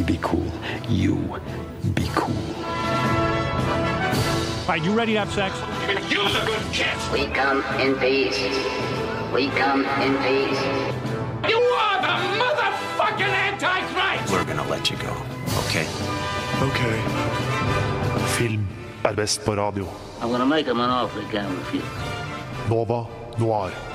can be cool. You be cool. All right, you ready to have sex? Use a good kiss. We come in peace. We come in peace. You are the motherfucking Antichrist! We're gonna let you go, okay? Ok. Film er best på radio. I'm gonna make him an offer he can't refuse. Nova Noir.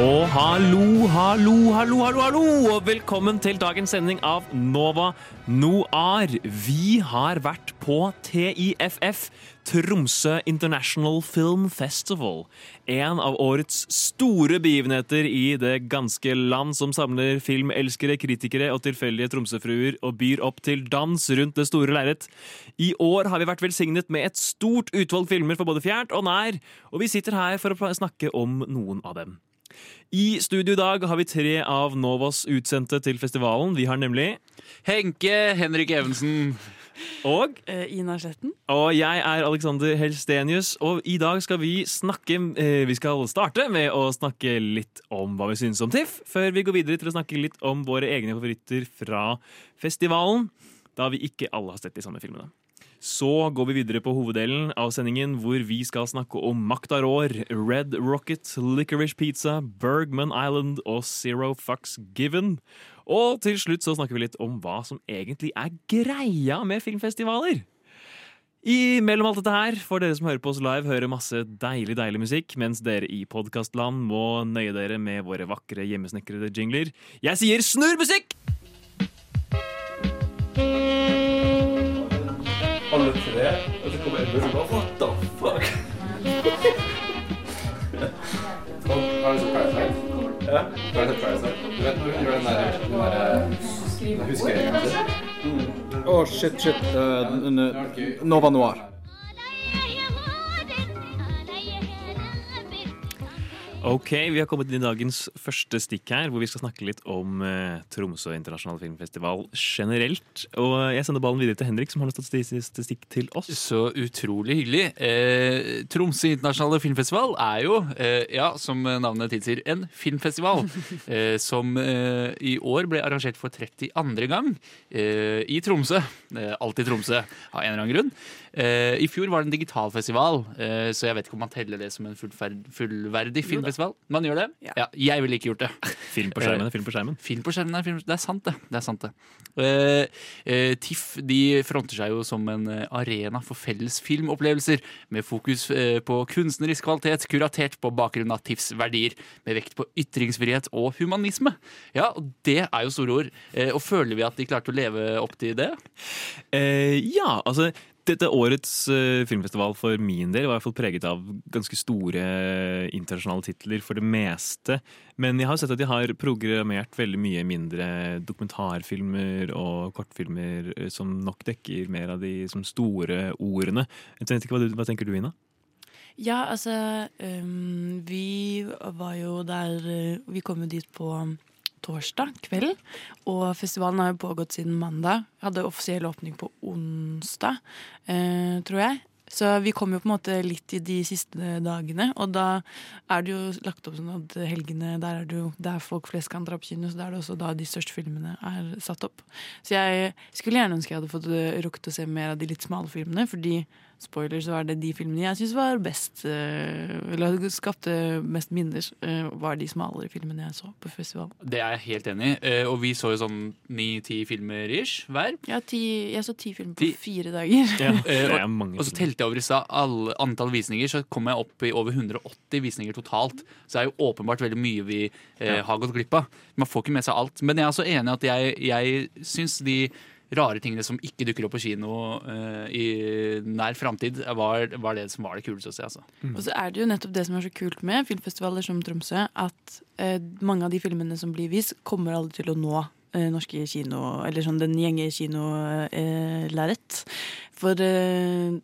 Og hallo, hallo, hallo, hallo, hallo! Og velkommen til dagens sending av Nova Noir. Vi har vært på TIFF, Tromsø International Film Festival. En av årets store begivenheter i det ganske land som samler filmelskere, kritikere og tilfeldige tromsøfruer og byr opp til dans rundt det store lerret. I år har vi vært velsignet med et stort utvalg filmer for både fjernt og nær, og vi sitter her for å snakke om noen av dem. I studio i dag har vi tre av Novas utsendte til festivalen. Vi har nemlig Henke Henrik Evensen. Og Eh, Ina Sletten. Og jeg er Alexander Helstenius, og i dag skal vi snakke eh, Vi skal starte med å snakke litt om hva vi synes om TIFF, før vi går videre til å snakke litt om våre egne favoritter fra festivalen, da vi ikke alle har sett de samme filmene. Så går vi videre på hoveddelen av sendingen, hvor vi skal snakke om Makta Rår, Red Rocket, Licorice Pizza, Bergman Island og Zero Fucks Given. Og til slutt så snakker vi litt om hva som egentlig er greia med filmfestivaler. I mellom alt dette her får dere som hører på oss live, høre masse deilig deilig musikk, mens dere i podkastland må nøye dere med våre vakre hjemmesnekrede jingler. Jeg sier snurr musikk! Alle tre, og så kommer Edmund og bare What the fuck? Har du sett Parasite? Ja. Har du sett Parasite? Du vet når hun gjør den der, den der Husker jeg kanskje? Å, shit, shit. Uh, Nova Noir. Ok, Vi har kommet inn i dagens første stikk her, hvor vi skal snakke litt om eh, Tromsø internasjonale filmfestival generelt. Og Jeg sender ballen videre til Henrik, som har noe statistikk til oss. Så utrolig hyggelig. Eh, Tromsø internasjonale filmfestival er jo, eh, ja, som navnet tilsier, en filmfestival. Eh, som eh, i år ble arrangert for 32. gang eh, i Tromsø. Alltid Tromsø, av en eller annen grunn. Eh, I fjor var det en digital festival, uh, så jeg vet ikke om man teller det som en fullverdig filmfestival. Man gjør det? Ja. Jeg ville ikke gjort det. Film på skjermen, film på skjermen. Film på skjermen er film Det er sant, det. det, er sant det. Uh, eh, TIFF de fronter seg jo som en eh, arena for felles filmopplevelser, med fokus eh, på kunstnerisk kvalitet, kuratert på bakgrunn av TIFFs verdier, med vekt på ytringsfrihet og humanisme. Ja, og det er jo store ord. Eh, og føler vi at de klarte å leve opp til det? Eh, ja, altså dette årets eh, filmfestival for min del var i hvert fall preget av ganske store eh, internasjonale titler for det meste. Men jeg har sett at de har programmert veldig mye mindre dokumentarfilmer og kortfilmer eh, som nok dekker mer av de som store ordene. Ikke, hva, hva tenker du, Ina? Ja, altså um, Vi var jo der Vi kom jo dit på torsdag kveld. Og festivalen har jo pågått siden mandag. Hadde offisiell åpning på onsdag, eh, tror jeg. Så vi kom jo på en måte litt i de siste dagene, og da er det jo lagt opp sånn at helgene der er det jo der folk flest kan dra på kino, så da er det også da de største filmene er satt opp. Så jeg skulle gjerne ønske jeg hadde fått eh, rukket å se mer av de litt smale filmene, fordi spoiler, så var det de filmene jeg syns var best eh, Eller skapte mest minner, eh, var de smalere filmene jeg så på festivalen. Det er jeg helt enig i. Eh, og vi så jo sånn ni-ti filmer ish hver. Ja, ti, jeg så ti filmer på Ti- fire dager. Ja, det er og, mange og så telte jeg over i stad alle- antall visninger, så kom jeg opp i over 180 visninger totalt. Så det er jo åpenbart veldig mye vi eh, har gått glipp av. Man får ikke med seg alt. Men jeg er også enig i at jeg, jeg syns de rare tingene som ikke dukker opp på kino uh, i nær framtid, var, var det som var det kuleste å se. Altså. Og så er det jo nettopp det som er så kult med filmfestivaler som Tromsø, at uh, mange av de filmene som blir vist, kommer aldri til å nå eh, norske kino, eller sånn den gjenge kinolerret. For eh,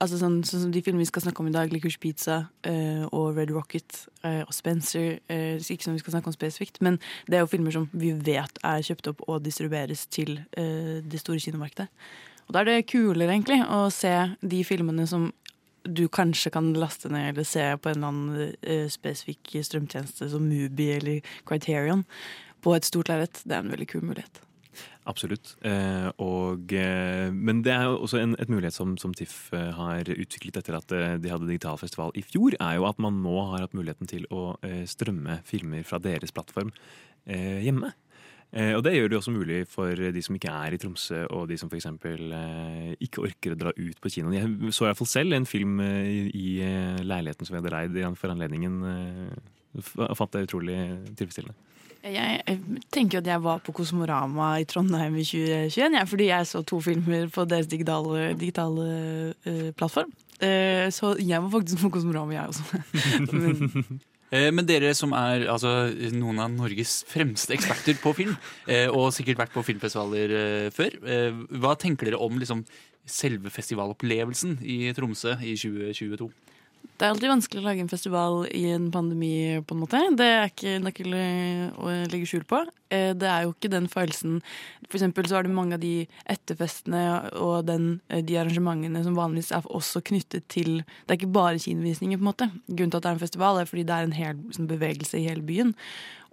altså sånn, sånn som de filmene vi skal snakke om i dag, Licorice Pizza eh, og Red Rocket eh, og Spencer, eh, ikke som vi skal snakke om spesifikt, men det er jo filmer som vi vet er kjøpt opp og distribueres til eh, det store kinomarkedet. Og da er det kulere, egentlig, å se de filmene som du kanskje kan laste ned eller se på en eller annen eh, spesifikk strømtjeneste som Mubi eller Criterion på et stort lerret. Det er en veldig kul mulighet. Absolutt. Eh, og, eh, men det er jo også en et mulighet som, som TIFF eh, har utviklet etter at de hadde digital festival i fjor, er jo at man nå har hatt muligheten til å strømme filmer fra deres plattform hjemme. Og det gjør det også mulig for de som ikke er i Tromsø, og de som f.eks. Ikke orker å dra ut på kinoen. Jeg så i hvert fall selv en film i, leiligheten som vi hadde leid for anledningen. F- fant det utrolig tilfredsstillende. Jeg, tenker at jeg var på Kosmorama i Trondheim i 2021, ja, fordi jeg så to filmer på deres digitale, digitale uh, plattform. Uh, så jeg var faktisk på Kosmorama, jeg også. Men, Eh, Men dere som er altså, noen av Norges fremste eksperter på film, og sikkert vært på filmfestivaler før, hva tenker dere om liksom, selve festivalopplevelsen i Tromsø i 2022? Det er alltid vanskelig å lage en festival i en pandemi, på en måte. Det er ikke nøkkel å legge skjul på. Eh, Det er jo ikke den følelsen For eksempel så er det mange av de etterfestene og den, eh, de arrangementene som vanligvis er også knyttet til Det er ikke bare kinovisninger, på en måte. Grunnen til at det er en festival, er fordi det er en hel sånn, bevegelse i hele byen.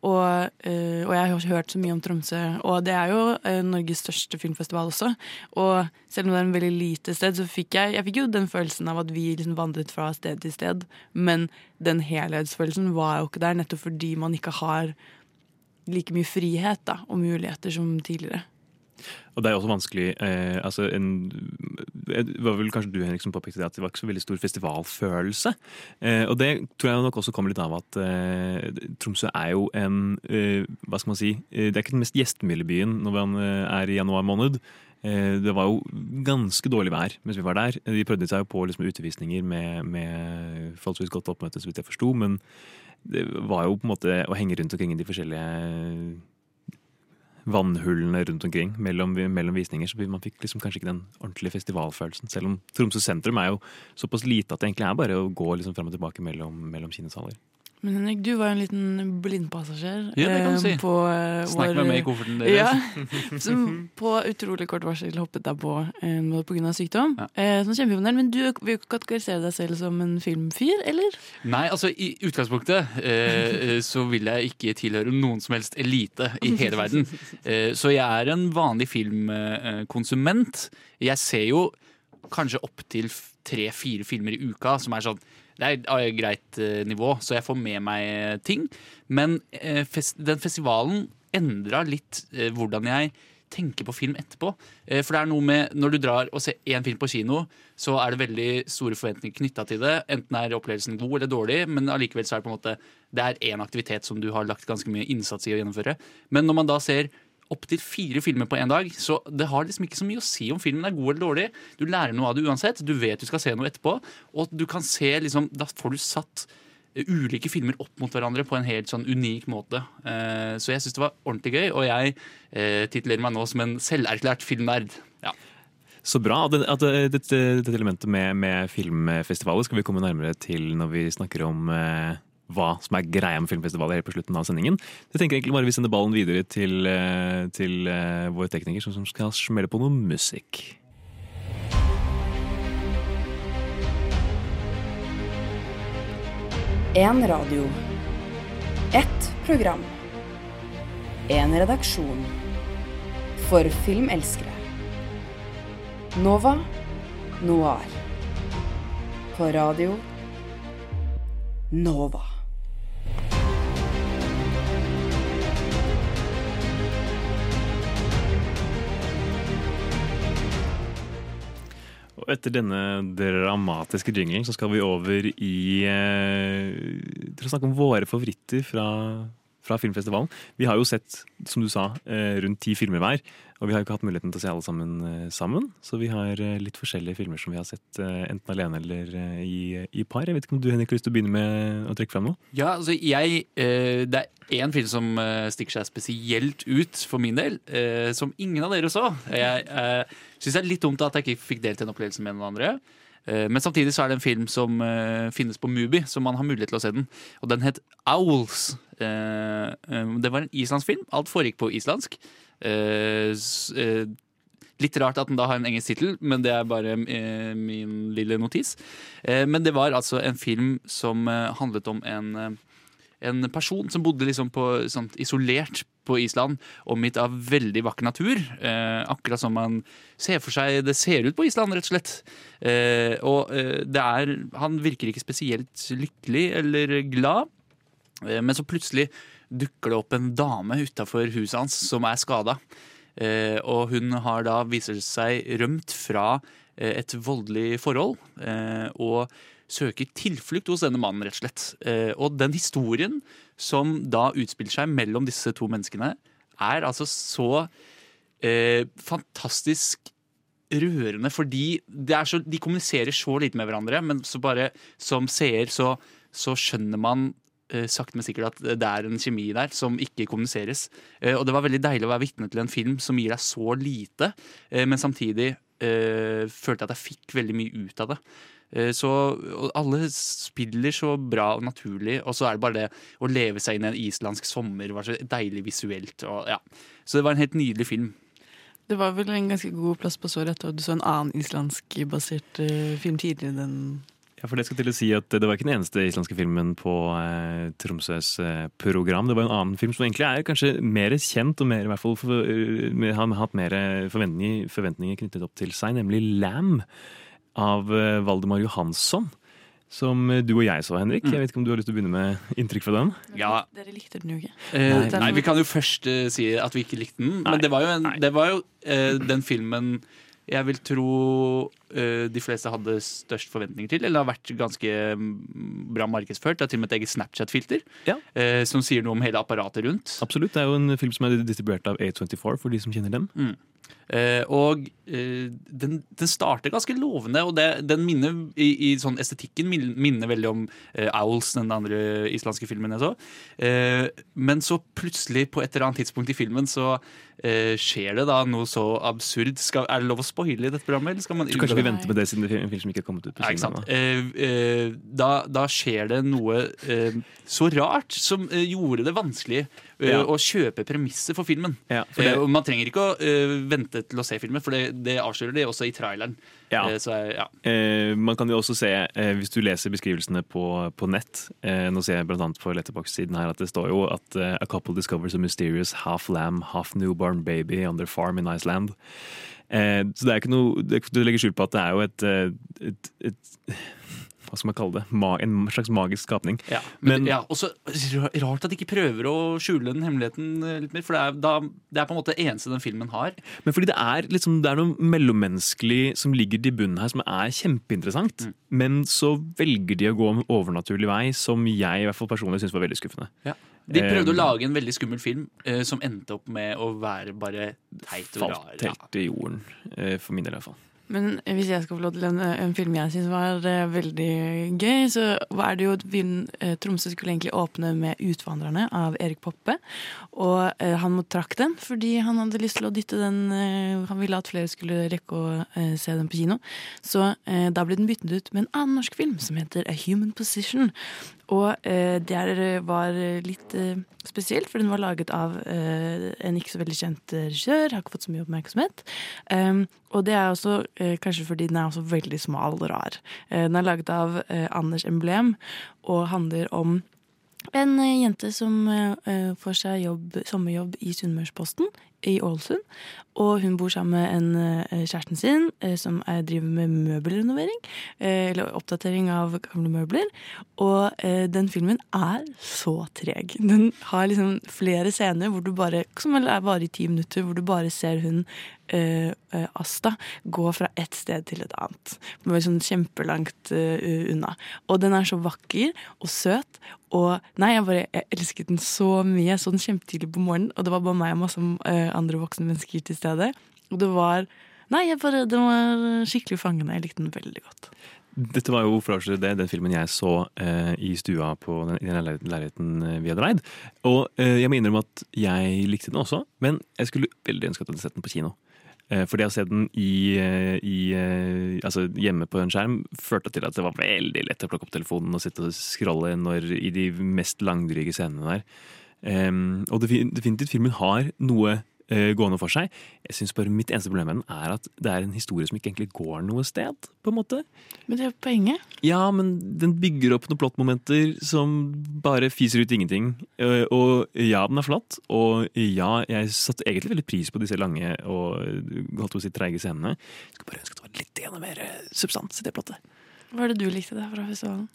Og, eh, og jeg har hørt så mye om Tromsø, og det er jo eh, Norges største filmfestival også. Og selv om det er en veldig lite sted, så fikk jeg, jeg fikk jo den følelsen av at vi liksom vandret fra sted til sted. Men den helhetsfølelsen var jo ikke der, nettopp fordi man ikke har like mye frihet da, og muligheter som tidligere. Og det er også vanskelig eh, altså en, Det var vel kanskje du Henrik, som påpekte det at det var ikke så veldig stor festivalfølelse. Eh, og det tror jeg nok også kommer litt av at eh, Tromsø er jo en eh, Hva skal man si eh, Det er ikke den mest gjestmilde byen når man eh, er i januar måned. Det var jo ganske dårlig vær mens vi var der. De prøvde seg jo på liksom utevisninger med, med forholdsvis godt oppmøte, så vidt jeg forsto. Men det var jo på en måte å henge rundt omkring i de forskjellige vannhullene rundt omkring mellom, mellom visninger. Så man fikk liksom kanskje ikke den ordentlige festivalfølelsen. Selv om Tromsø sentrum er jo såpass lite at det egentlig er bare å gå liksom fram og tilbake mellom, mellom kinosaler. Men Henrik, du var jo en liten blindpassasjer. Ja, eh, si. På, eh, Snakk med meg i kofferten deres. Ja, som på utrolig kort varsel hoppet deg på eh, pga. sykdom. Eh, som kjempeimponerende. Men du vil kategorisere deg selv som en filmfyr, eller? Nei, altså i utgangspunktet eh, så vil jeg ikke tilhøre noen som helst elite i hele verden. Eh, så jeg er en vanlig filmkonsument. Jeg ser jo kanskje opptil tre-fire filmer i uka, som er sånn det er et greit eh, nivå, så jeg får med meg ting. Men eh, den festivalen endra litt eh, hvordan jeg tenker på film etterpå. Eh, For det er noe med Når du drar og ser én film på kino, så er det veldig store forventninger knytta til det. Enten er opplevelsen god eller dårlig, men allikevel så er det på en måte Det er én aktivitet som du har lagt ganske mye innsats i å gjennomføre. Men når man da ser opptil fire filmer på én dag, så det har liksom ikke så mye å si om filmen er god eller dårlig. Du lærer noe av det uansett. Du vet du skal se noe etterpå. Og du kan se liksom Da får du satt eh, ulike filmer opp mot hverandre på en helt sånn unik måte. Eh, Så jeg syns det var ordentlig gøy, og jeg titler titulerer meg nå som en selverklært filmnerd. Ja. Så bra at, det- det- dette, elementet med, med filmfestivaler skal vi komme nærmere til når vi snakker om eh, hva som er greia med filmfestivaler helt på slutten av sendingen. Jeg tenker egentlig bare vi sender ballen videre til, eh, til eh, vår tekniker som skal smelle på noe musikk. En radio. Ett program. En redaksjon. For filmelskere. Nova Noir. På radio Nova. Og etter denne dramatiske jinglen så skal vi over i eh, til å snakke om våre favoritter fra, fra filmfestivalen. Vi har jo sett, som du sa, eh, rundt ti filmer hver. Og vi har jo ikke hatt muligheten til å se alle sammen eh, sammen. Så vi har eh, litt forskjellige filmer som vi har sett eh, enten alene eller i, i par. Jeg vet ikke om du Henrik, har lyst til å begynne med å trekke frem noe? Ja, altså jeg Det er én film som stikker seg spesielt ut for min del, som ingen av dere så. Jeg syns det er litt dumt at jeg ikke fikk delt den opplevelsen med noen andre. Men samtidig så er det en film som finnes på Mubi, så man har mulighet til å se den. Og den het Owls. Det var en islandsk film. Alt foregikk på islandsk. Eh, eh, Litt rart at den da har en engelsk tittel, men det er bare eh, min lille notis. Men det var altså en film som handlet om en, en person som bodde liksom på, sånt isolert på Island, omgitt av veldig vakker natur. Akkurat som man ser for seg det ser ut på Island, rett og slett. Og det er Han virker ikke spesielt lykkelig eller glad, men så plutselig dukker det opp en dame utafor huset hans som er skada. Eh, og hun har da, viser seg, rømt fra eh, et voldelig forhold. Eh, og søker tilflukt hos denne mannen, rett og slett. Eh, og den historien som da utspiller seg mellom disse to menneskene, er altså så eh, fantastisk rørende, fordi så, de kommuniserer så lite med hverandre, men bare som seer så, så skjønner man sakte, men sikkert at det er en kjemi der som ikke kommuniseres. Eh, og det var veldig deilig å være vitne til en film som gir deg så lite, eh, men samtidig eh, følte jeg at jeg fikk veldig mye ut av det. Eh, Så alle spiller så bra og naturlig, og så er det bare det å leve seg inn i en islandsk sommer var så deilig visuelt. Og, ja. Så det var en helt nydelig film. Det var vel en ganske god plass på såret etter at du så en annen islandsk-basert eh, film tidligere den Ja, for det skal til å si at Det var ikke den eneste islandske filmen på eh, Tromsøs eh, program. Det var en annen film som egentlig er kanskje mer kjent og mer, i hvert fall for, uh, har hatt mer forventninger, forventninger knyttet opp til seg, nemlig Lam av eh, Valdemar Johansson. Som eh, du og jeg så, Henrik. Jeg vet ikke om du har lyst til å begynne med inntrykk fra den? Ja, Dere likte den jo ikke. Eh, nei, Vi kan jo først uh, si at vi ikke likte den. Nei. Men det var jo, en, det var jo eh, den filmen jeg vil tro uh, de fleste hadde størst forventninger til. Eller har vært ganske mm, bra markedsført. Det er til og med et eget Snapchat-filter Ja. uh, som sier noe om hele apparatet rundt. Absolutt. Det er jo en film som er distribuert av A24, for de som kjenner dem. Eh, og eh, den, den starter ganske lovende, og det, den minner i, i sånn estetikken min- minner veldig om eh, Owls, den andre islandske filmen jeg så. Eh, men så plutselig, på et eller annet tidspunkt i filmen, så eh, skjer det da noe så absurd. Skal, er det lov å spoile i dette programmet? Kanskje vi venter med det siden det er en film som ikke er kommet ut på kino? Eh, eh, da, da skjer det noe så rart som gjorde det vanskelig Ja. å kjøpe premisset for filmen. Ja, for det- Eh, og man trenger ikke å eh, vente til å se filmen, for det, det avslører de også i traileren. Ja. Eh, så, ja. Eh, man kan jo også se, eh, hvis du leser beskrivelsene på, på nett eh, Nå ser jeg annet på Letterbox-siden her at det står jo at eh, a couple discovers a mysterious half lamb, half newborn baby on their farm in Iceland. Eh, så det er ikke noe Du legger skjul på at det er jo et, eh, et, et Hva skal man kalle det? En slags magisk skapning. Ja, men, Men- ja, også rart at de ikke prøver å skjule den hemmeligheten eh, litt mer. For det er, da, det er på en måte det eneste den filmen har. Men fordi det er, liksom, det er noe mellommenneskelig som ligger til bunnen her, som er kjempeinteressant. Mm. Men så velger de å gå en overnaturlig vei, som jeg i hvert fall personlig syns var veldig skuffende. De prøvde å Eh, lage en veldig skummel film eh, som endte opp med å være bare teit og rar. Falt helt i jorden, eh, for min del i hvert fall. Men hvis jeg skal få lov til en, en film jeg syns var uh, veldig gøy, så var det jo at eh, Tromsø skulle egentlig åpne med 'Utvandrerne' av Erik Poppe. Og uh, han trakk den fordi han hadde lyst til å dytte den Han ville at flere skulle rekke å se den på kino. Så da ble den byttet ut med en annen norsk film som heter 'A Human Position'. Og eh, det er, var litt eh, spesielt, for den var laget av eh, en ikke så veldig kjent eh, regissør. Har ikke fått så mye oppmerksomhet. Um, og det er også eh, kanskje fordi den er også veldig smal og rar. Eh, den er laget av eh, Anders Emblem og handler om en eh, jente som eh, eh, får seg jobb, sommerjobb i Sunnmørsposten i Ålesund. Og hun bor sammen med en, eh, kjæresten sin eh, som er, driver med møbelrenovering. Eh, eller oppdatering av gamle møbler. Og den filmen er så treg. Den har liksom flere scener hvor du bare, som er bare i ti minutter, hvor du bare ser hun Asta gå fra ett sted til et annet. Sånn kjempelangt unna. Og den er så vakker og søt. Og nei, jeg bare jeg elsket den så mye. Jeg så den kjempetidlig på morgenen, og det var bare meg og masse andre voksne mennesker til stede. Og det var Nei, bare, den var skikkelig fangende. Jeg likte den veldig godt. Dette var jo for å det, den filmen jeg så eh, i stua på den, i den leiligheten eh, vi hadde leid. Og eh, jeg må innrømme at jeg likte den også, men jeg skulle veldig ønske at jeg hadde sett den på kino. Eh, fordi å se den i, eh, i, eh, altså hjemme på en skjerm førte til at det var veldig lett å plukke opp telefonen og sitte og scrolle når, i de mest langdryge scenene der. Em, og definitivt filmen har noe gående for seg. Jeg synes bare Mitt eneste problem med den er at det er en historie som ikke egentlig går noe sted. på en måte. Men det er jo poenget. Ja, men den bygger opp noen plottmomenter som bare fiser ut ingenting. Eh, Og ja, den er flott. Og ja, jeg satte egentlig veldig pris på disse lange og holdt på å si treige scenene. Jeg skulle bare ønske at det var litt mer eh, substans i det plottet. Hva er det du likte der fra festivalen?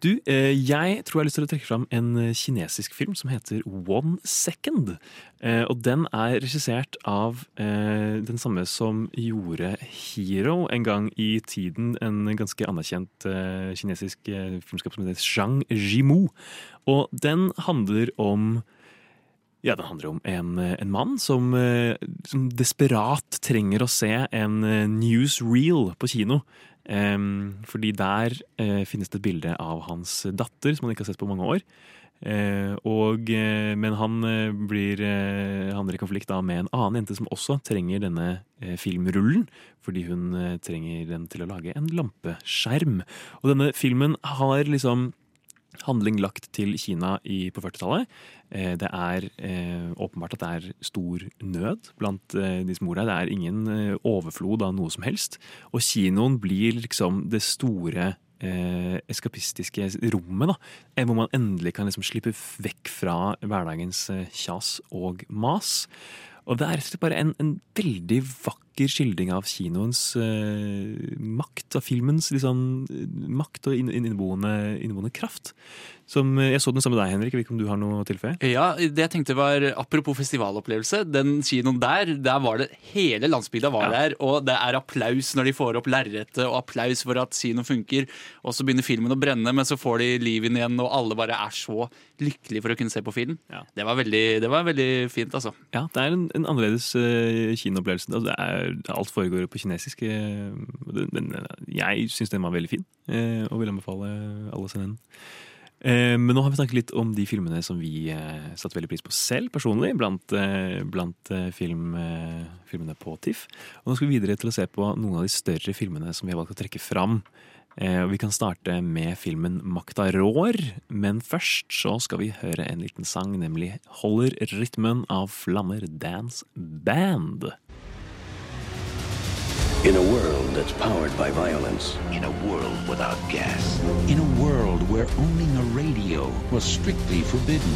Du, eh, jeg tror jeg har lyst til å trekke fram en eh, kinesisk film som heter One Second. Eh, og den er regissert av den samme som gjorde Hero en gang i tiden. En ganske anerkjent kinesisk filmskap som heter Zhang Jimou. Og den handler om ja, Den handler om en, en mann som, som desperat trenger å se en newsreel på kino. Em, fordi der eh, finnes det et bilde av hans datter, som han ikke har sett på mange år. Eh, og, eh, men han blir handler i konflikt da med en annen jente som også trenger denne filmrullen. Fordi hun trenger den til å lage en lampeskjerm. Og denne filmen har liksom handling lagt til Kina i, på 40-tallet. Eh, det er eh, åpenbart at det er stor nød blant eh, de som bor der. Det er ingen eh, overflod av noe som helst. Og kinoen blir liksom det store eh, eskapistiske rommet. da, eh, Hvor man endelig kan liksom slippe vekk fra hverdagens kjas og mas. Og det er rett og slett bare en, en veldig vakker skildring av kinoens eh, makt, av filmens liksom, eh, makt og innboende inn- inneboende, inneboende kraft. Som, eh, jeg så den sammen med deg, Henrik. Jeg vet ikke om du har noe å tilføye? Ja, det jeg tenkte var Apropos festivalopplevelse. Den kinoen der, der var det hele landsbygda var der. Og det er applaus når de får opp lerretet, og applaus for at kinoen funker. Og så begynner filmen å brenne, men så får de liv inn igjen, og alle bare er så lykkelige for å kunne se på film. Det, var veldig, det var veldig fint, altså. Ja, det er en, en annerledes uh, kinoopplevelse. Altså, det er, alt foregår på kinesisk. men eh, jeg syns den var veldig fin, eh, og vil anbefale alle å se den. Eh, Men nå har vi snakket litt om de filmene som vi satte veldig pris på selv, personlig, blant, blant film, filmene på TIFF. Og nå skal vi videre til å se på noen av de større filmene som vi har valgt å trekke fram. Vi kan starte med filmen 'Makta rår', men først så skal vi høre en liten sang, nemlig 'Holder rytmen' av Flammer Dance Band. In a world that's powered by violence. In a world without gas. In a world where owning a radio was strictly forbidden.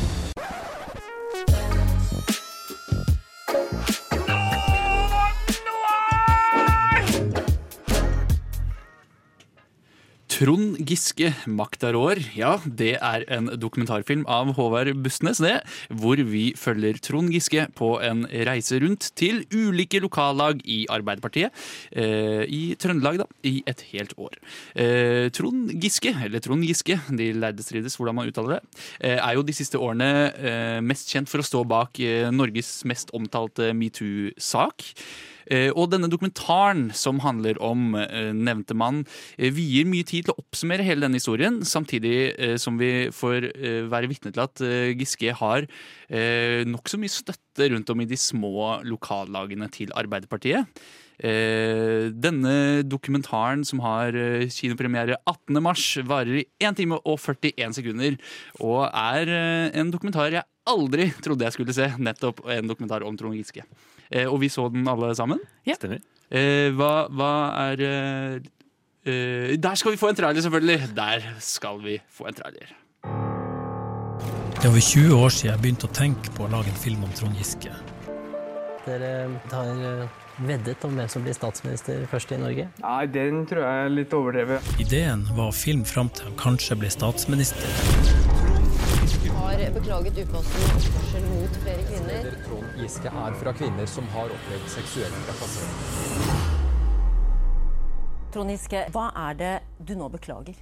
Trond Giske, 'Makta rår'. Ja, det er en dokumentarfilm av Håvard Bustnes, det. Hvor vi følger Trond Giske på en reise rundt til ulike lokallag i Arbeiderpartiet. Eh, I Trøndelag, da. I et helt år. Eh, Trond Giske, eller Trond Giske, de lærde strides hvordan man uttaler det, eh, er jo de siste årene eh, mest kjent for å stå bak eh, Norges mest omtalte metoo-sak. Eh, Og denne dokumentaren som handler om eh, nevnte mann, eh, vier mye tid til å oppsummere hele denne historien, samtidig som vi får være vitne til at Giske har nokså mye støtte rundt om i de små lokallagene til Arbeiderpartiet. Eh, denne dokumentaren som har eh, kinopremiere 18. mars, varer i 1 time og 41 sekunder, og er eh, en dokumentar jeg aldri trodde jeg skulle se. Nettopp en dokumentar om Trond Giske. Eh, og vi så den alle sammen. Stemmer. Eh, hva, hva er Der skal vi få en trailer, selvfølgelig! Der skal vi få en trailer. Det er over 20 år siden jeg begynte å tenke på å lage en film om Trond Giske. Dere tar veddet om hvem som blir statsminister først i Norge? Nei, den tror jeg er litt overdrevet. Ideen var å filme fram til han kanskje ble statsminister. har beklaget upassende oppførsel mot flere kvinner. Trond Giske er fra kvinner som har opplevd seksuell trakassering. Trond Giske, hva er det du nå beklager?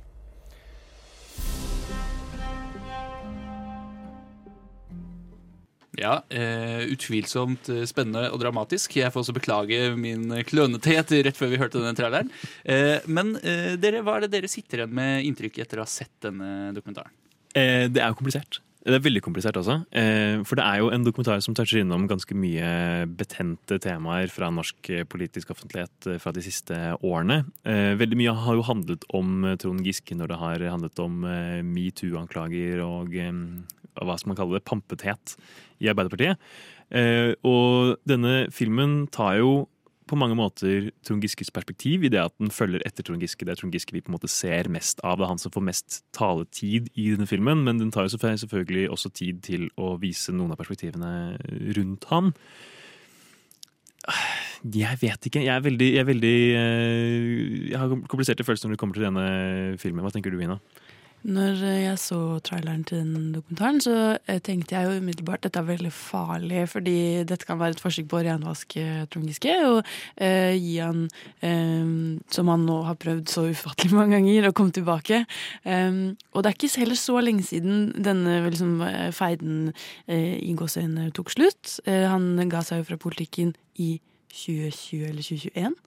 Ja, eh, utvilsomt eh, spennende og dramatisk. Jeg får også beklage min klønethet rett før vi hørte denne traileren. Eh, men eh, dere, hva er det dere sitter igjen med inntrykk etter å ha sett denne dokumentaren? Eh, det er jo komplisert. Det er veldig komplisert også. Eh, for det er jo en dokumentar som toucher innom ganske mye betente temaer fra norsk eh, politisk offentlighet eh, fra de siste årene. Veldig mye har jo handlet om Trond Giske når det har handlet om metoo-anklager og hva skal man kalle det, pampethet i Arbeiderpartiet. Og denne filmen tar jo på mange måter Trond Giskes perspektiv i det at den følger etter Trond Giske. Det er Trond Giske vi på en måte ser mest av. Det er han som får mest taletid i denne filmen, men den tar jo selvfølgelig også tid til å vise noen av perspektivene rundt han. Jeg vet ikke. Jeg er veldig, jeg er veldig eh, Jeg har kompliserte følelser når det kommer til denne filmen. Hva tenker du, Ina? Når jeg så traileren til den dokumentaren, så eh, tenkte jeg jo umiddelbart dette er veldig farlig, fordi dette kan være et forsøk på å renvaske Trond Giske og eh, gi han, eh, som han nå har prøvd så ufattelig mange ganger, å komme tilbake. Um, og det er ikke heller så lenge siden denne liksom, eh, feiden eh, i gåseøynene tok slutt. Eh, han ga seg jo fra politikken i 2020 eller 2021.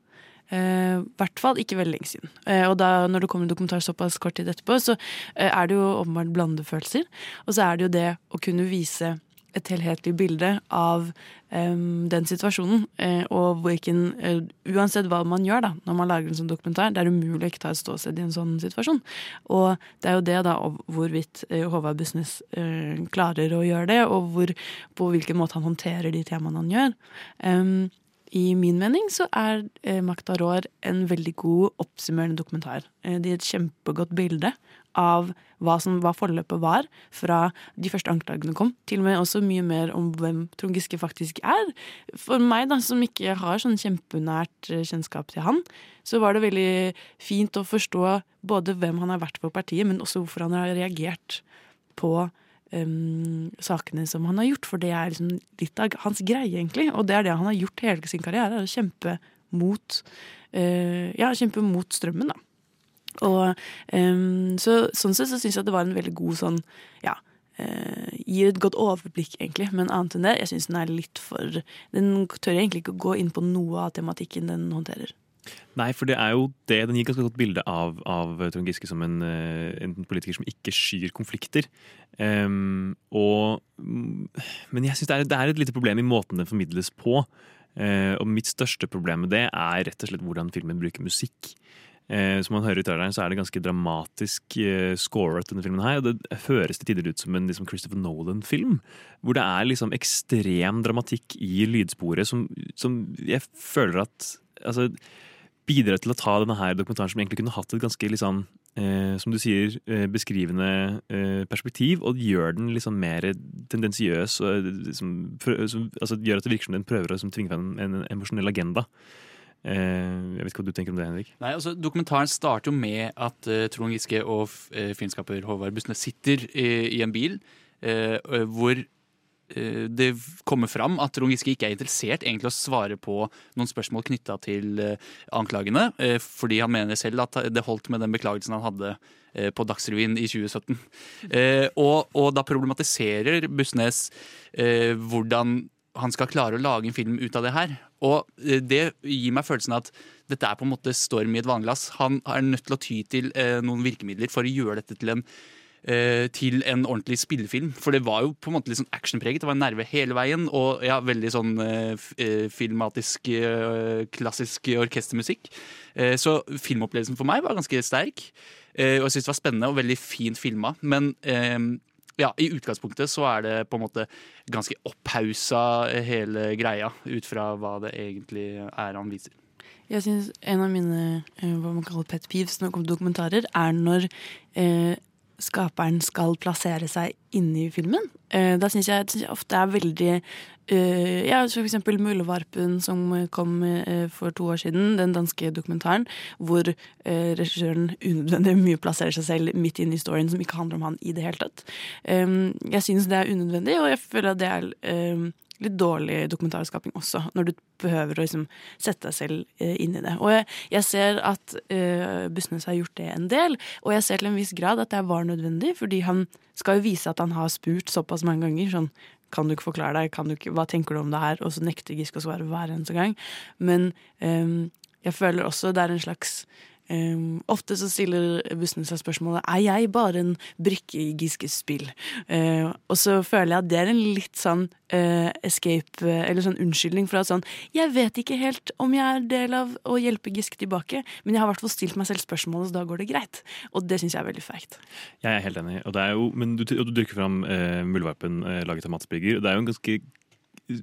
I hvert fall ikke veldig lenge siden. Eh, og da, når det kommer en dokumentar såpass kort tid etterpå, så eh, er det jo åpenbart blandede følelser. Og så er det jo det å kunne vise et helhetlig bilde av um, den situasjonen. Uh, og hvilken uh, Uansett hva man gjør da, når man lager en sånn dokumentar, det er umulig å ikke ta et ståsted i en sånn situasjon. Og det er jo det da, hvorvidt uh, Håvard Business eh, klarer å gjøre det, og hvor, på hvilken måte han håndterer de temaene han gjør. Em, i min mening så er eh, Makta Rår en veldig god oppsummerende dokumentar. Eh, det gir et kjempegodt bilde av hva, som, hva forløpet var fra de første anklagene kom. Til og med også mye mer om hvem Trond Giske faktisk er. For meg, da, som ikke har sånn kjempenært eh, kjennskap til han, så var det veldig fint å forstå både hvem han har vært for partiet, men også hvorfor han har reagert på um, sakene som han har gjort, for det er liksom litt av hans greie, egentlig. Og det er det han har gjort hele sin karriere, er å kjempe mot uh, Ja, kjempe mot strømmen, da. Og um, så, sånn sett så syns jeg det var en veldig god sånn Ja. Uh, gir et godt overblikk, egentlig, men annet enn det, jeg syns den er litt for Den tør egentlig ikke å gå inn på noe av tematikken den håndterer. Nei, for det er jo det. Den gir ganske godt bilde av, av Trond Giske som en, eh, en politiker som ikke skyr konflikter. Um, og, mm, men jeg syns det, det er et lite problem i måten den formidles på. Uh, og mitt største problem med det er rett og slett hvordan filmen bruker musikk. Uh, som man hører i traileren, så er det ganske dramatisk score scoret, denne filmen her. Og det høres til tider ut som en liksom, Christopher Nolan-film. Hvor det er liksom ekstrem dramatikk i lydsporet som, som jeg føler at altså, bidrar til å ta denne her dokumentaren som egentlig kunne hatt et ganske liksom, eh, som du sier, eh, beskrivende eh, perspektiv, og gjør den liksom mer tendensiøs. Og, eh, liksom, prø- som, altså, gjør at det virker som den prøver å liksom, tvinge frem en, en emosjonell agenda. Eh, jeg vet ikke hva du tenker om det, Henrik? Nei, altså Dokumentaren starter jo med at eh, Trond Giske og uh, filmskaper Håvard Bussnes sitter i, i en bil hvor det kommer fram at Trond Giske ikke er interessert egentlig å svare på noen spørsmål knytta til eh, anklagene, eh, fordi han mener selv at det holdt med den beklagelsen han hadde eh, på Dagsrevyen i 2017. Eh, og, og da problematiserer Bussnes eh, hvordan han skal klare å lage en film ut av det her. Og eh, det gir meg følelsen av at dette er på en måte storm i et vannglass. Han er nødt til å ty til eh, noen virkemidler for å gjøre dette til en eh, til en ordentlig spillefilm. For det var jo på en måte litt sånn actionpreget. Det var en nerve hele veien. Og ja, veldig sånn eh, eh, filmatisk, eh, klassisk orkestermusikk. Eh, så filmopplevelsen for meg var ganske sterk. Eh, og jeg syns det var spennende og veldig fint filma. Men eh, ja, i utgangspunktet så er det på en måte ganske opphausa eh, hele greia, ut fra hva det egentlig er han viser. Jeg synes en av mine eh, hva man kaller pet peeves når det kommer dokumentarer, er når eh, skaperen skal plassere seg inni filmen. Eh, da syns jeg, jeg ofte er veldig uh, Ja, for eksempel Muldvarpen som kom uh, for to år siden, den danske dokumentaren, hvor uh, regissøren unødvendig mye plasserer seg selv midt inn i storyen som ikke handler om han i det hele tatt. Um, jeg syns det er unødvendig, og jeg føler at det er eh, litt dårlig dokumentarskaping også, når du behøver å liksom sette deg selv eh, inn i det. Og jeg, jeg ser at uh, Bussnes har gjort det en del, og jeg ser til en viss grad at det var nødvendig, fordi han skal jo vise at han har spurt såpass mange ganger. sånn kan du ikke forklare deg, du ikke, hva tenker du om det her? Og så nekter Giske å svare hver eneste gang. Men um, jeg føler også det er en slags Um, ofte så stiller bussene seg spørsmålet Er jeg bare en brikke i Giskes spill. Uh, og så føler jeg at det er en litt sånn uh, escape, uh, eller sånn unnskyldning for at sånn Jeg vet ikke helt om jeg er del av å hjelpe Giske tilbake, men jeg har i hvert fall stilt meg selv spørsmålet, så da går det greit. Og det syns jeg er veldig feigt. Jeg er helt enig. Og det er jo, men du, du dyrker fram uh, Muldvarpen eh, laget av Mats Brygger. Det er jo en ganske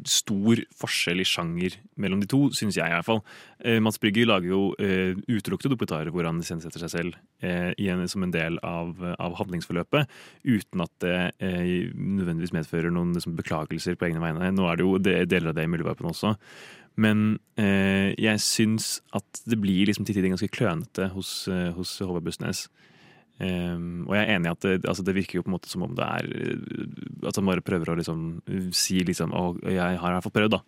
stor forskjell i sjanger mellom de to, syns jeg i hvert fall. Eh, Mats Brygger lager jo eh, utelukkede dokumentarer hvor han iscenesetter seg selv eh, i som en del av, av handlingsforløpet, uten at det eh, nødvendigvis medfører noen liksom, beklagelser på egne vegne. Nå er det jo deler av det i Muldvarpen også. Men jeg syns at det blir liksom til tider ganske klønete hos, hos Håvard Bussnes. Um, og jeg er enig i at det, altså det virker jo på en måte som om det er uh, At han bare prøver å liksom uh, si liksom Å, jeg har i hvert fall prøvd, da.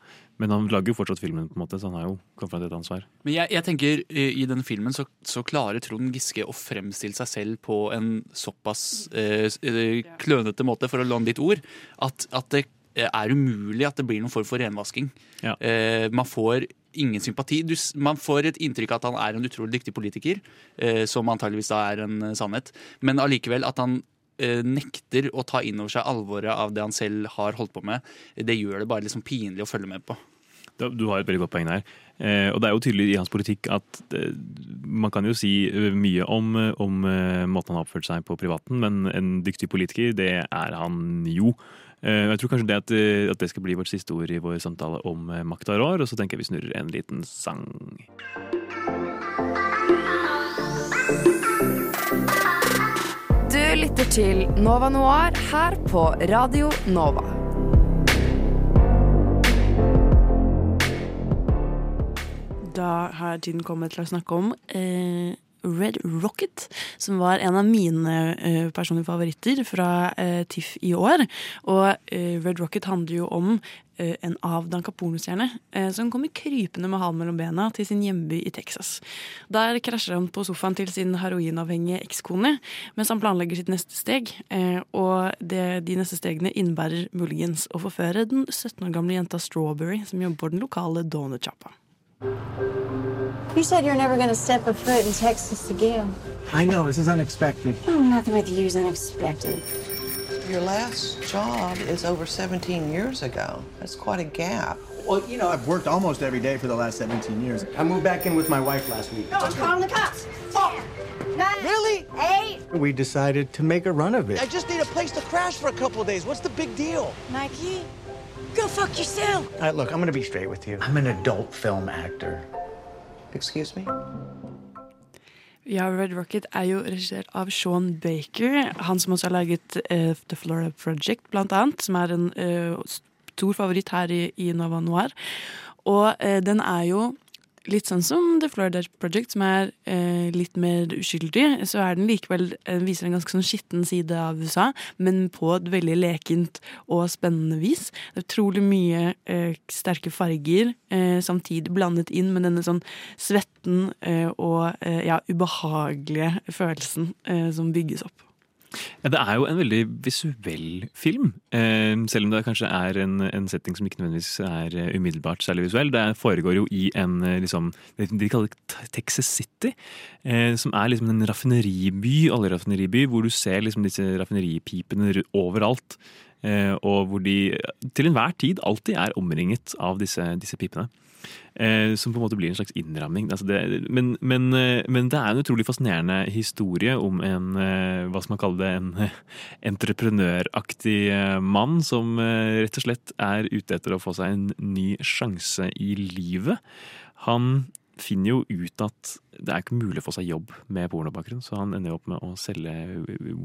Men han lager jo fortsatt filmen, på en måte, så han har jo kommet et ansvar. Men jeg, jeg tenker eh, i denne filmen så, så klarer Trond Giske å fremstille seg selv på en såpass eh, eh, klønete måte, for å låne ditt ord, at, at det er umulig at det blir noen form for renvasking. Ja. Eh, man får ingen sympati. Du, man får et inntrykk av at han er en utrolig dyktig politiker, eh, som antageligvis da er en eh, sannhet, men allikevel at han eh, nekter å ta inn over seg alvoret av det han selv har holdt på med. Det gjør det bare liksom pinlig å følge med på. Du har et veldig godt poeng der. Eh, og det er jo tydelig i hans politikk at man kan jo si mye om, om måten han har oppført seg på privaten, men en dyktig politiker, det er han jo. Eh, jeg tror kanskje det at, eh, at det skal bli vårt siste ord i vår samtale om eh, makta rår, og så tenker jeg vi snurrer en liten sang. Du lytter til Nova Noir her på Radio Nova. Da har tiden kommet til å snakke om eh, Red Rocket, som var en av mine uh, personlige favoritter fra uh, TIFF i år. Og uh, Red Rocket handler jo om en avdanka pornostjerne som kommer krypende med halen mellom bena til sin hjemby i Texas. Der krasjer han på sofaen til sin heroinavhengige ekskone mens han planlegger sitt neste steg. Og det, de neste stegene innebærer muligens å forføre den 17 år gamle jenta Strawberry, som jobber på den lokale donutsjappa. You said you're never going to step a foot in Texas again. I know, this is unexpected. Oh, nothing with you is unexpected. Your last job is over 17 years ago. That's quite a gap. Well, you know, I've worked almost every day for the last 17 years. I moved back in with my wife last week. No, I'm calling the cops. Ten, nine, Really? eight. We decided to make a run of it. I just need a place to crash for a couple of days. What's the big deal? Mikey, go fuck yourself. All right, look, I'm going to be straight with you. I'm an adult film actor. Excuse me? Ja, Red Rocket er jo regissert av Sean Baker. Han som også har laget uh, The Florida Project, blant annet. Som er en uh, stor favoritt her i, i Nova Noir. Og uh, den er jo litt sånn som The Florida Project, som er eh, litt mer uskyldig. Så er den likevel eh, viser en ganske sånn skitten side av USA, men på et veldig lekent og spennende vis. Det er utrolig mye eh, sterke farger, eh, samtidig blandet inn med denne sånn svetten eh, og eh, ja, ubehagelige følelsen som bygges opp. Ja, det er jo en veldig visuell film, eh, selv om det kanskje er en, en setting som ikke nødvendigvis er eh, umiddelbart særlig visuell. Det foregår jo i en eh, liksom, de kaller det Texas City, som er liksom en raffineriby, oljeraffineriby, hvor du ser liksom disse raffineripipene overalt. Og hvor de til enhver tid alltid er omringet av disse, disse pipene. Eh, som på en måte blir en slags innramming. Altså men, men, eh, men det er en utrolig fascinerende historie om en eh, hva skal man kalle det, en entreprenøraktig eh, mann som rett og slett er ute etter å få seg en ny sjanse i livet. Han finner jo ut at det er ikke mulig å få seg jobb med pornobakgrunn, så han ender jo opp med å selge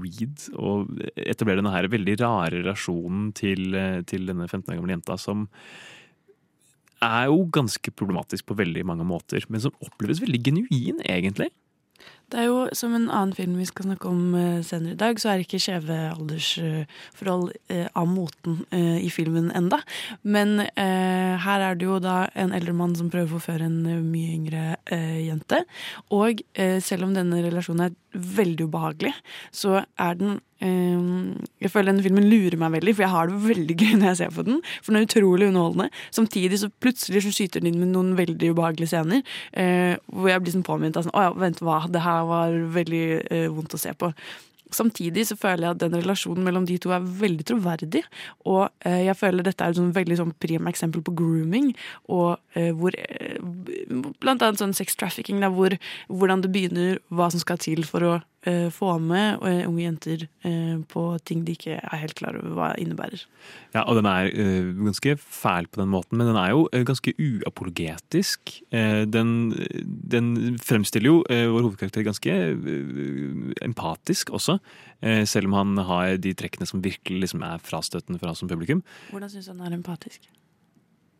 weed og etablerer denne her veldig rare relasjonen til, til denne 15 år gamle jenta som er jo ganske problematisk på veldig mange måter, men som oppleves veldig genuin, egentlig. Det er jo som en annen film vi skal snakke om eh, senere i dag, så er ikke skjeve aldersforhold eh, av moten eh, i filmen enda. Men eh, her er det jo da en eldre mann som prøver å forføre en mye yngre eh, jente. Og eh, selv om denne relasjonen er veldig ubehagelig, så er den Jeg føler denne filmen lurer meg veldig, for jeg har det veldig gøy når jeg ser på den. For den er utrolig underholdende. Samtidig så plutselig så skyter den inn med noen veldig ubehagelige scener. Eh, hvor jeg blir sånn påminnet av sånn Å ja, vent, hva? Det her var veldig eh, vondt å se på. samtidig så føler jeg at den relasjonen mellom de to er veldig troverdig. Og eh, jeg føler dette er et sånn veldig sånn prima eksempel på grooming. Og eh, hvor eh, Blant annet sånn sex trafficking, der, hvor, hvordan det begynner, hva som skal til for å eh, få med eh, unge jenter eh, på ting de ikke er helt klar over hva innebærer. Ja, og den er eh, ganske fæl på den måten, men den er jo ganske uapologetisk. Den, den fremstiller jo vår hovedkarakter ganske empatisk også, selv om han har de trekkene som virkelig liksom er frastøtende for oss som publikum. Hvordan syns du han er empatisk?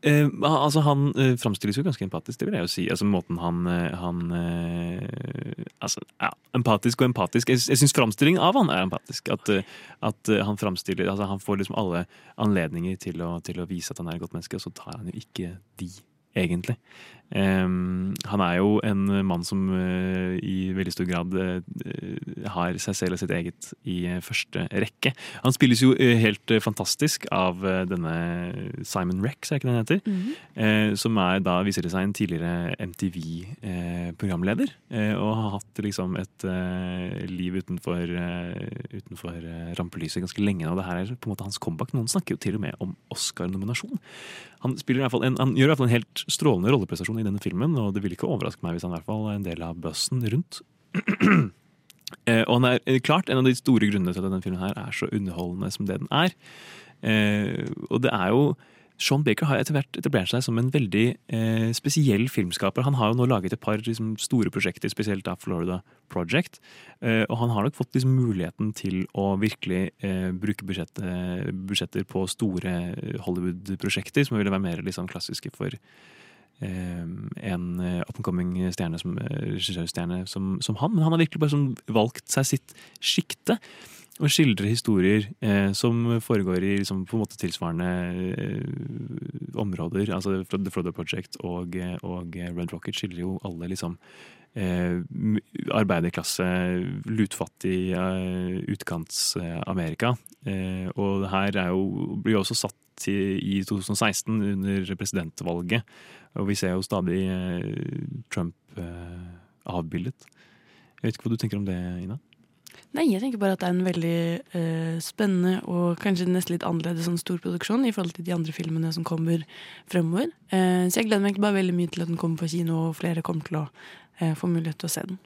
Eh, altså Han eh, framstilles jo ganske empatisk, det vil jeg jo si. Altså Måten han, eh, han eh, Altså, ja, empatisk og empatisk. Jeg, jeg syns framstillingen av han er empatisk. At, eh, at eh, han framstiller Altså Han får liksom alle anledninger til å, til å vise at han er et godt menneske, og så tar han jo ikke de, egentlig. Em, han er jo en mann som uh, i veldig stor grad uh, har seg selv og sitt eget i uh, første rekke. Han spilles jo helt fantastisk av denne Simon Rex, er ikke det han heter? eh, som er da, viser det seg, en tidligere MTV-programleder. Og har hatt liksom et liv utenfor, utenfor rampelyset ganske lenge. Og det her er på en måte hans comeback. Noen snakker jo til og med om Oscar-nominasjon. Han, spiller i hvert fall en, han gjør i hvert fall en helt strålende rolleprestasjon i denne filmen, og det ville ikke overraske meg hvis han i hvert fall er en del av bussen rundt. Eh, og han er eh, klart en av de store grunnene til at denne filmen her er så underholdende som det den er. Eh, og det er jo Sean Baker har etter hvert etablert seg som en veldig eh, spesiell filmskaper. Han har jo nå laget et par liksom, store prosjekter, spesielt da Florida Project. Eh, og han har nok fått liksom, muligheten til å virkelig eh, bruke budsjettet, budsjetter på store Hollywood-prosjekter, som ville være mer liksom, klassiske for en eh, up and coming stjerne som eh, regissørstjerne som, som han. Men han har virkelig bare sånn, valgt seg sitt sjikte. Og skildrer historier eh, som foregår i liksom, på en måte tilsvarende eh, områder. Altså The Frodo Project og, eh, og Red Rocket skildrer jo alle liksom eh, arbeiderklasse, lutfattig eh, utkants-Amerika. Eh, og det her er jo, blir jo også satt i, i 2016 under presidentvalget. Og vi ser jo stadig eh, Trump eh, avbildet. Jeg vet ikke hva du tenker om det, Ina? Nei, jeg tenker bare at det er en veldig eh, spennende og kanskje nesten litt annerledes sånn stor produksjon i forhold til de andre filmene som kommer fremover. Eh, så jeg gleder meg egentlig bare veldig mye til at den kommer på kino, og flere kommer til å eh, få mulighet til å se den.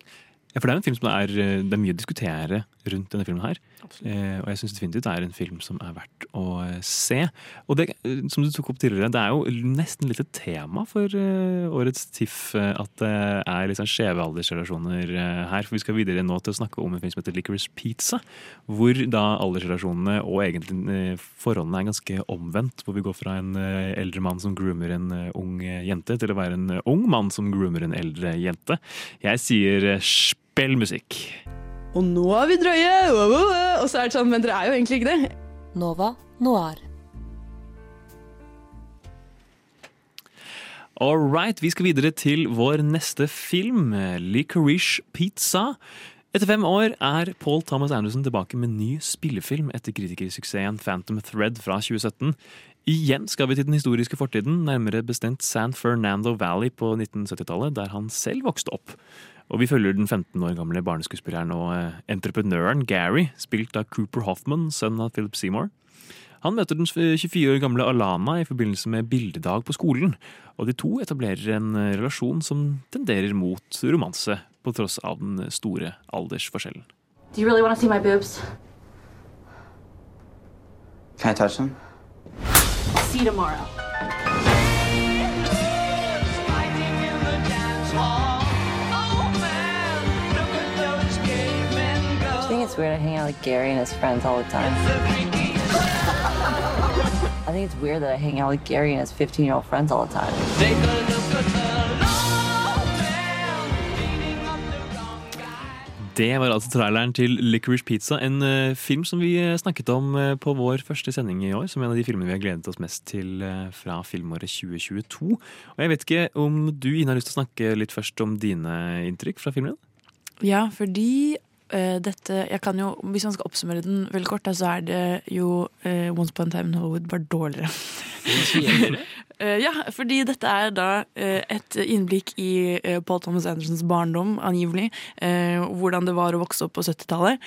Ja, for det er en film som er, eh, det er mye å diskutere rundt denne filmen her. Eh, og jeg syns definitivt det er en film som er verdt å eh, se. Og det, eh, som du tok opp tidligere, det er jo nesten litt et tema for eh, årets TIFF at det er sånn skjeve aldersrelasjoner eh, her. For vi skal videre nå til å snakke om en film som heter Licorice Pizza. Hvor da aldersrelasjonene og egentlig eh, forholdene er ganske omvendt. Hvor vi går fra en eldre mann som groomer en ung jente, til å være en ung mann som groomer en eldre jente. Jeg sier spill musikk. Og nå er vi drøye! Og så er det sånn, men dere er jo egentlig ikke det. Nova Noir. All right, vi skal videre til vår neste film, Licorice Pizza. Etter fem år er Paul Thomas Anderson tilbake med ny spillefilm etter kritikersuksessen Phantom Thread fra 2017. Igjen skal vi til den historiske fortiden, nærmere bestemt San Fernando Valley på 1970-tallet, der han selv vokste opp. Og vi følger den 15 år gamle barneskuespilleren og eh, entreprenøren Gary, spilt av Cooper Hoffman, sønn av Philip Seymour. Han møter den 24 år gamle Alana i forbindelse med bildedag på skolen, og de to etablerer en eh, relasjon som tenderer mot romanse, på tross av den store aldersforskjellen. Do you really want to see my boobs? Can I touch them? See you tomorrow. It's weird I hang out with Gary and his friends all the time. I think it's weird that I hang out with Gary and his 15 year old friends all the time. Det var altså traileren til Licorice Pizza, en eh, film som vi eh, snakket om eh, på vår første sending i år, som en av de filmene vi har gledet oss mest til fra filmåret 2022. Og jeg vet ikke om du, Ine, har lyst til å snakke litt først om dine inntrykk fra filmen? Ja, fordi dette jeg kan jo, Hvis man skal oppsummere den veldig kort, da, så er det jo uh, Once Upon a Time in Hollywood bare dårligere. uh, ja, fordi dette er da uh, et innblikk i eh, Paul Thomas Andersons barndom, angivelig. eh, Hvordan det var å vokse opp på 70-tallet.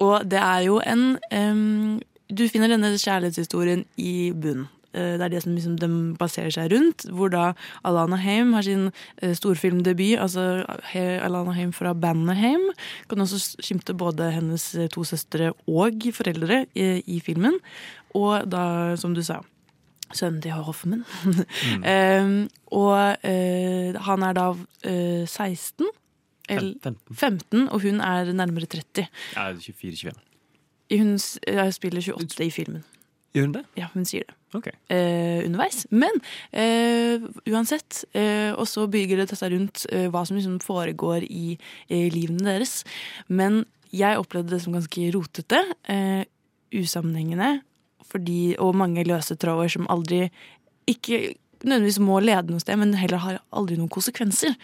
Og det er jo en um, Du finner denne kjærlighetshistorien i bunn. Eh, Det er det som liksom de baserer seg rundt. Hvor da Alana Haim har sin eh, storfilmdebut. Altså Alana Haim fra bandet Heim. Kan også skimte både hennes eh, to søstre og foreldre i, i filmen. Og da, som du sa, sønnen til Hoffmann. Mm. um, og uh, han er da uh, 16. Eller 15, og hun er nærmere 30. Ja, 24-25. Hun spiller 28 i filmen. Gjør hun det? Ja, hun sier det. Okay. Eh, underveis. Men eh, uansett. Eh, og så bygger det dette rundt eh, hva som liksom foregår i livene deres. Men jeg opplevde det som ganske rotete. Eh, usammenhengende. Fordi, og mange løse tråder som aldri ikke nødvendigvis må lede noe sted, men heller har aldri noen konsekvenser.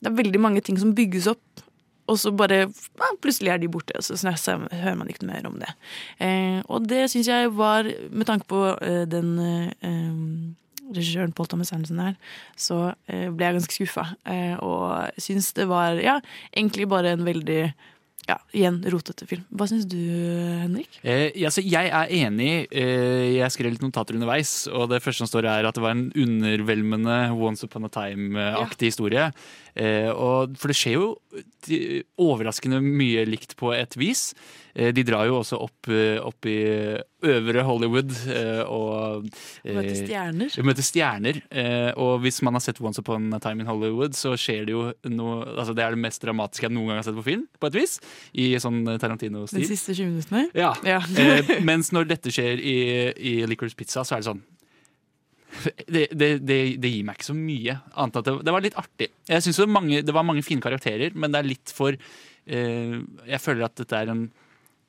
Det er veldig mange ting som bygges opp, og så bare ja, plutselig er de borte, og så hører man ikke noe mer om det. Eh, og det syns jeg var, med tanke på eh, den eh, regissøren Paul Thomas Anderson her, så eh, ble jeg ganske skuffa. Eh, og syns det var ja, egentlig bare en veldig ja, igjen rotete film. Hva syns du, Henrik? Eh, ja, jeg er enig. Eh, jeg skrev litt notater underveis, og det første som står er at det var en undervelmende Once Upon a Time-aktig historie. Eh, og, for det skjer jo de- overraskende mye likt på et vis. Eh, de drar jo også opp, eh, opp i øvre Hollywood eh, og eh, Møter stjerner. Møter stjerner. Eh, og hvis man har sett Once Upon a Time in Hollywood, så skjer det jo noe altså Det er det mest dramatiske jeg noen gang har sett på film, på et vis. I sånn De Tarantino-stil. siste 20 minuttene? Ja. Ja. eh, mens når dette skjer i, i Licorice Pizza, så er det sånn det, det, det, gir meg ikke så mye, annet at det, var litt artig. Jeg synes det var mange fine karakterer, men det er litt for eh, Jeg føler at dette er en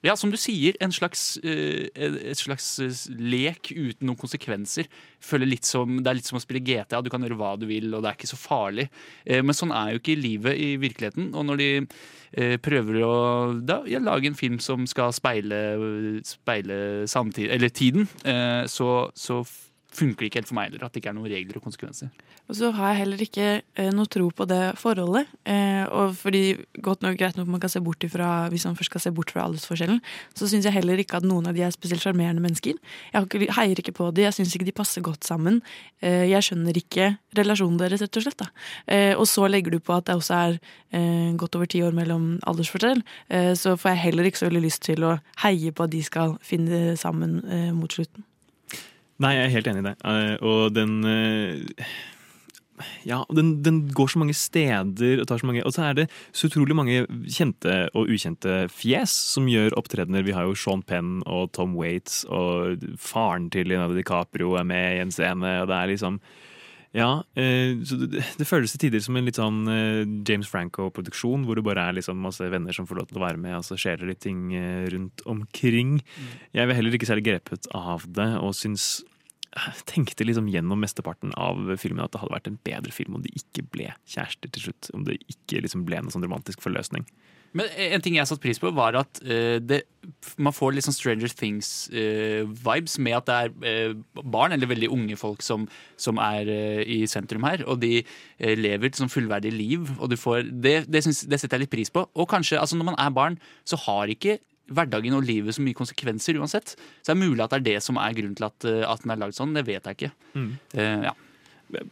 ja, som du sier, en slags, eh, et slags eh, lek uten noen konsekvenser. Føler litt som, det er litt som å spille GTA, du kan gjøre hva du vil, og det er ikke så farlig. Eh, Men sånn er jo ikke livet i virkeligheten. Og når de eh, prøver å da, ja, lage en film som skal speile, speile samtid, eller tiden, eh, så, så funker ikke helt for meg heller. At det ikke er noen regler og konsekvenser. Og så har jeg heller ikke eh, noe tro på det forholdet. Eh, og fordi godt nok greit nok man kan se bort ifra Hvis man først skal se bort fra aldersforskjellen, så syns jeg heller ikke at noen av de er spesielt sjarmerende mennesker. Jeg ikke, heier ikke på de, jeg syns ikke de passer godt sammen. Eh, jeg skjønner ikke relasjonen deres, rett og slett. Da. Eh, og så legger du på at det også er eh, godt over ti år mellom aldersforskjell, eh, så får jeg heller ikke så veldig lyst til å heie på at de skal finne sammen mot slutten. Nei, jeg er helt enig i det. Eh, og den eh, Ja, den, den går så mange steder og tar så mange Og så er det så utrolig mange kjente og ukjente fjes som gjør opptredener. Vi har jo Sean Penn og Tom Waits, og faren til Leonardo DiCaprio er med i en scene, og det er liksom ja, eh, så det, det føles til tider som en litt sånn eh, James Franco-produksjon, hvor det bare er liksom masse venner som får lov til å være med, og så skjer det litt ting eh, rundt omkring. Jeg vil heller ikke særlig grepet av det, og syns jeg tenkte liksom gjennom mesteparten av filmen at det hadde vært en bedre film om de ikke ble kjærester til slutt. Om det ikke liksom ble en sånn romantisk forløsning. Men en ting jeg satte pris på, var at uh, det, man får litt sånn Stranger Things-vibes med at det er uh, barn, eller veldig unge folk, som, som er eh, i sentrum her. Og de eh, lever et sånn fullverdig liv. Og du får, det, det, synes, det setter jeg litt pris på. Og kanskje, altså når man er barn, så har ikke hverdagen og livet så mye konsekvenser uansett. Så det er mulig at det er det som er grunnen til at, eh, at den er lagd sånn. Det vet jeg ikke. Mm. Eh, ja.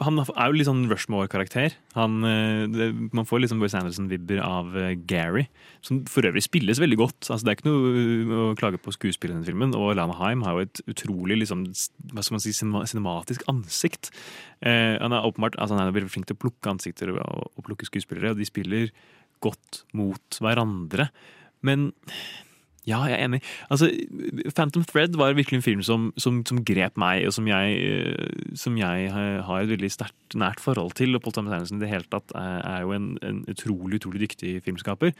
Han er jo litt sånn Rushmore-karakter. Eh, Man får liksom Boyce Anderson-vibber av eh, Gary, som for øvrig spilles veldig godt. Altså, det er ikke noe uh, å klage på skuespillet i denne filmen. Og Lana Haim har jo et utrolig liksom, hva skal man si, cinematisk ansikt. Eh, han er åpenbart, altså, han er veldig flink til å plukke ansikter og, og plukke skuespillere, og de spiller godt mot hverandre. Men ja, jeg er enig. Altså, Phantom Thread var virkelig en film som, som, som grep meg, og som jeg, eh, som jeg har et veldig sterkt nært forhold til. Og Paul Thomas Anderson i det hele tatt er, er jo en, en utrolig utrolig dyktig filmskaper.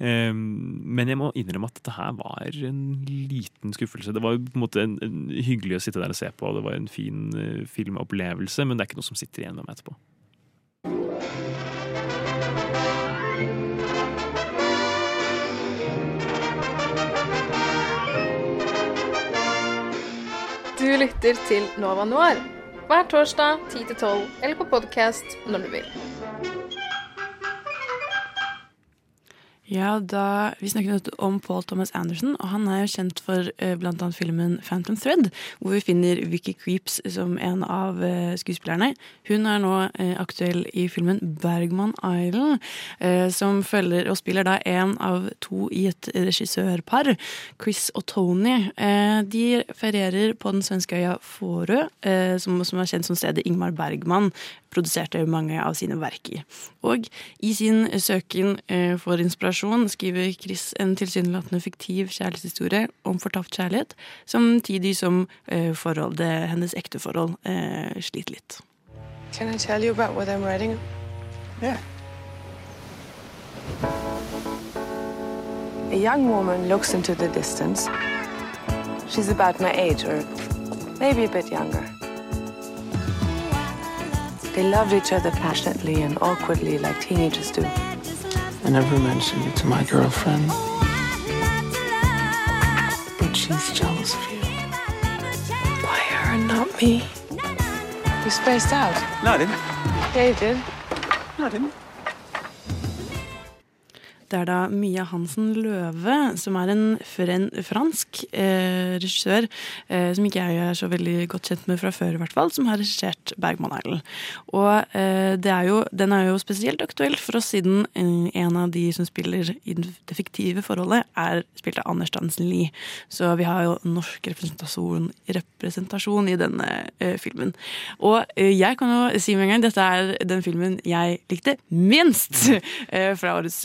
Eh, men jeg må innrømme at dette her var en liten skuffelse. Det var på en måte en, en hyggelig å sitte der og se på, og det var en fin eh, filmopplevelse, men det er ikke noe som sitter igjen med meg etterpå. Du lytter til Nova Noir hver torsdag 10-12 eller på podkast når du vil. Ja, da, Vi snakket om Paul Thomas Anderson, og han er jo kjent for eh, annet filmen Phantom Thread, hvor vi finner Vicky Creeps som en av eh, skuespillerne. Hun er nå eh, aktuell i filmen Bergman Island, eh, som følger og spiller da en av to i et regissørpar, Chris og Tony. De ferierer på den svenske øya eh, som, som er kjent som stedet Ingmar Bergman produserte mange av sine verk i. Og i sin søken for inspirasjon skriver Chris en tilsynelatende fiktiv kjærlighetshistorie om fortapt kjærlighet, samtidig som eh, forholdet, hennes ekteforhold eh, sliter litt. Can I tell you about what I'm writing? Yeah. A young woman looks into the distance. She's about my age, or maybe a bit younger. They loved each other passionately and awkwardly, like teenagers do. I never mentioned it to my girlfriend. But she's jealous of you. Why her and not me? You spaced out. No, I didn't. Yeah, you did. No, I didn't. Det er da Mia Hansen Løve, som er en fransk eh, regissør eh, som ikke jeg er så veldig godt kjent med fra før, i hvert fall, som har regissert Bergman Island. Og eh, er jo, den er jo spesielt aktuell for oss siden eh, en av de som spiller i det fiktive forholdet, er spilt av Anders Dansen Lie. Så vi har jo norsk representasjon, representasjon i denne eh, filmen. Og eh, jeg kan jo si med en gang dette er den filmen jeg likte minst fra årets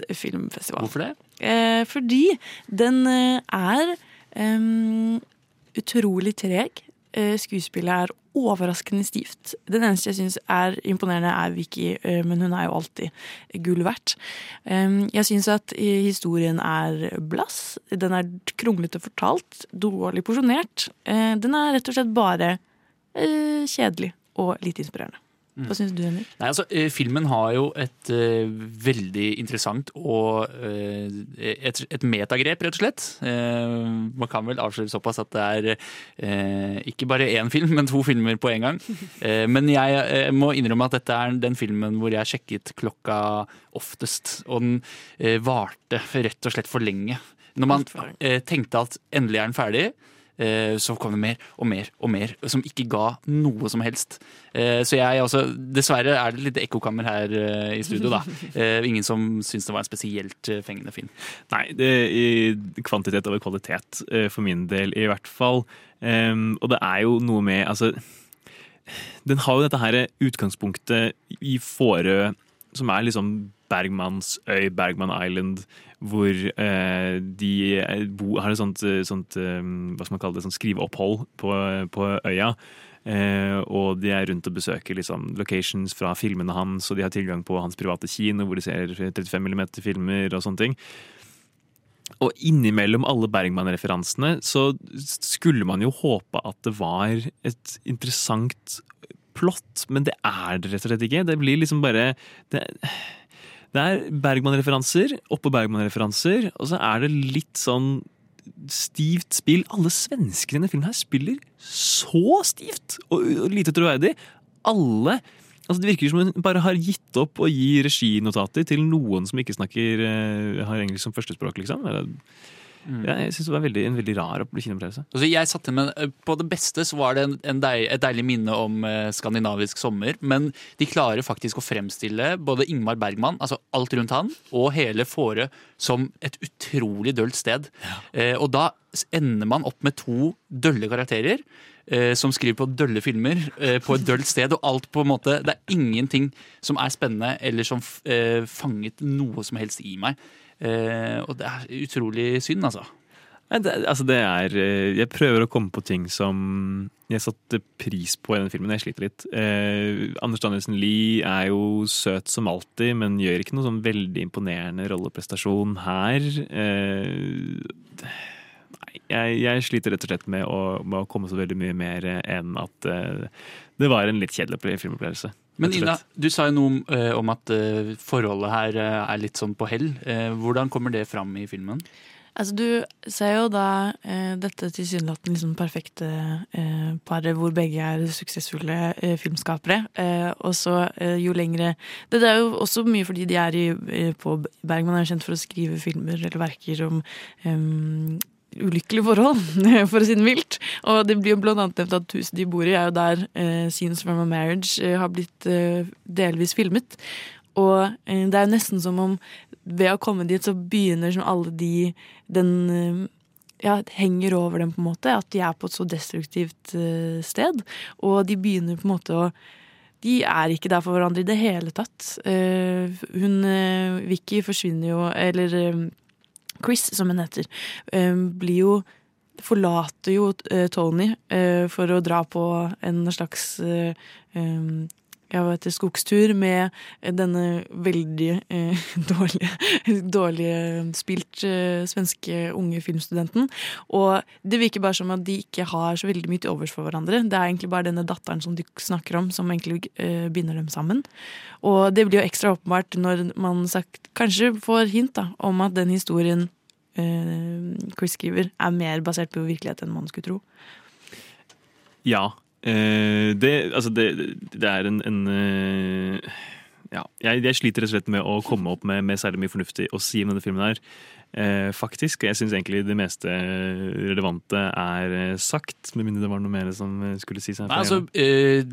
filmfestival. Hvorfor det? Eh, fordi den eh, er um, utrolig treg. Eh, skuespillet er overraskende stivt. Den eneste jeg syns er imponerende, er Vicky, eh, men hun er jo alltid gull verdt. Jeg syns at historien er blass. Den er kronglete fortalt, dårlig porsjonert. Den er rett og slett bare kjedelig og lite inspirerende. Hva syns du, Henrik? Nei, altså, eh, Filmen har jo et uh, veldig interessant og uh, et, et metagrep, rett og slett. Uh, man kan vel avsløre såpass at det er ikke bare én film, men to filmer på en gang. Men jeg må innrømme at dette er den filmen hvor jeg sjekket klokka oftest. Og den varte rett og slett for lenge. Når man tenkte at endelig er den ferdig, så kom det mer og mer og mer som ikke ga noe som helst. Eh, Så jeg også, Dessverre er det litt ekkokammer her eh, i studio, da. Eh, Ingen som syns det var en spesielt fengende film. Nei, det er i kvantitet over kvalitet, for min del i hvert fall. Og det er jo noe med Altså, den har jo dette her utgangspunktet i Fårö, som er liksom Bergmans øy, Bergman Island, hvor eh, de er- bo, har et sånt, eh, sånt eh, hva skal man kalle det, sånt skriveopphold på, på øya. Eh, og de er rundt og besøker liksom, locations fra filmene hans, og de har tilgang på hans private kino, hvor de ser 35 mm filmer og sånne ting. Og innimellom alle Bergman-referansene så skulle man jo håpe at det var et interessant plott, men det er det rett og slett ikke. Det blir liksom bare Det, det er Bergman-referanser oppå Bergman-referanser, og så er det litt sånn stivt spill. Alle svenskene i denne filmen her spiller så stivt og, lite troverdig. Alle Altså Det virker som hun bare har gitt opp å gi reginotater til noen som ikke snakker eh, har engelsk som førstespråk. liksom. Ja, jeg synes det var veldig, en veldig rar opp- kinoopplevelse. Altså, jeg satte med, På det beste så var det en, en deil, et deilig minne om eh, skandinavisk sommer. Men de klarer faktisk å fremstille både Ingmar Bergman, altså alt rundt han, og hele Fårö som et utrolig dølt sted. Eh, og da ender man opp med to dølle karakterer. eh, Som skriver på dølle filmer eh, på et dølt sted. Og alt på en måte Det er ingenting som er spennende eller som eh, fanget noe som helst i meg. Eh, og det er utrolig synd, altså. Det, altså det er eh, Jeg prøver å komme på ting som jeg satte pris på i den filmen. Jeg sliter litt. Eh, Anders Danielsen Lie er jo søt som alltid, men gjør ikke noe sånn veldig imponerende rolleprestasjon her. Eh, nei, jeg, jeg sliter rett og slett med å, med å komme så veldig mye mer enn at eh, det var en litt kjedelig filmopplevelse. Men Ina, du sa jo noe eh, om at eh, forholdet her eh, er litt sånn på hell. Eh, hvordan kommer det fram i filmen? Altså, du ser jo da eh, dette tilsynelatende liksom perfekte eh, paret hvor begge er suksessfulle eh, filmskapere. Eh, og så eh, jo lengre det, det er jo også mye fordi de er i, eh, på Bergman er jo kjent for å skrive filmer eller verker om ulykkelige forhold, for å si det mildt. Og det blir jo blant annet nevnt at huset de bor i, er jo der eh, Scenes from a Marriage eh, har blitt eh, delvis filmet. Og eh, det er jo nesten som om ved å komme dit, så begynner som alle de Den eh, ja, henger over dem, på en måte. At de er på et så destruktivt eh, sted. Og de begynner på en måte å de er ikke der for hverandre i det hele tatt. Hun Vicky forsvinner jo Eller Chris, som hun heter, eh, blir jo Forlater jo eh, Tony eh, for å dra på en slags jeg var etter skogstur med denne veldig eh, dårlige, dårlige spilt eh, svenske unge filmstudenten. Og det virker bare som at de ikke har så veldig mye til overs for hverandre. Det er egentlig bare denne datteren som de snakker om, som egentlig eh, binder dem sammen. Og det blir jo ekstra åpenbart når man sagt, kanskje får hint da, om at den historien eh, Chris skriver, er mer basert på virkelighet enn man skulle tro. Ja. Eh, det, altså det, det er en, en eh, Ja. Jeg, jeg sliter rett og slett med å komme opp med, med særlig mye fornuftig å si om denne filmen her. Eh, faktisk. Jeg syns egentlig det meste relevante er eh, sagt, med mindre det var noe mer som eh, skulle sies her. Nei, altså,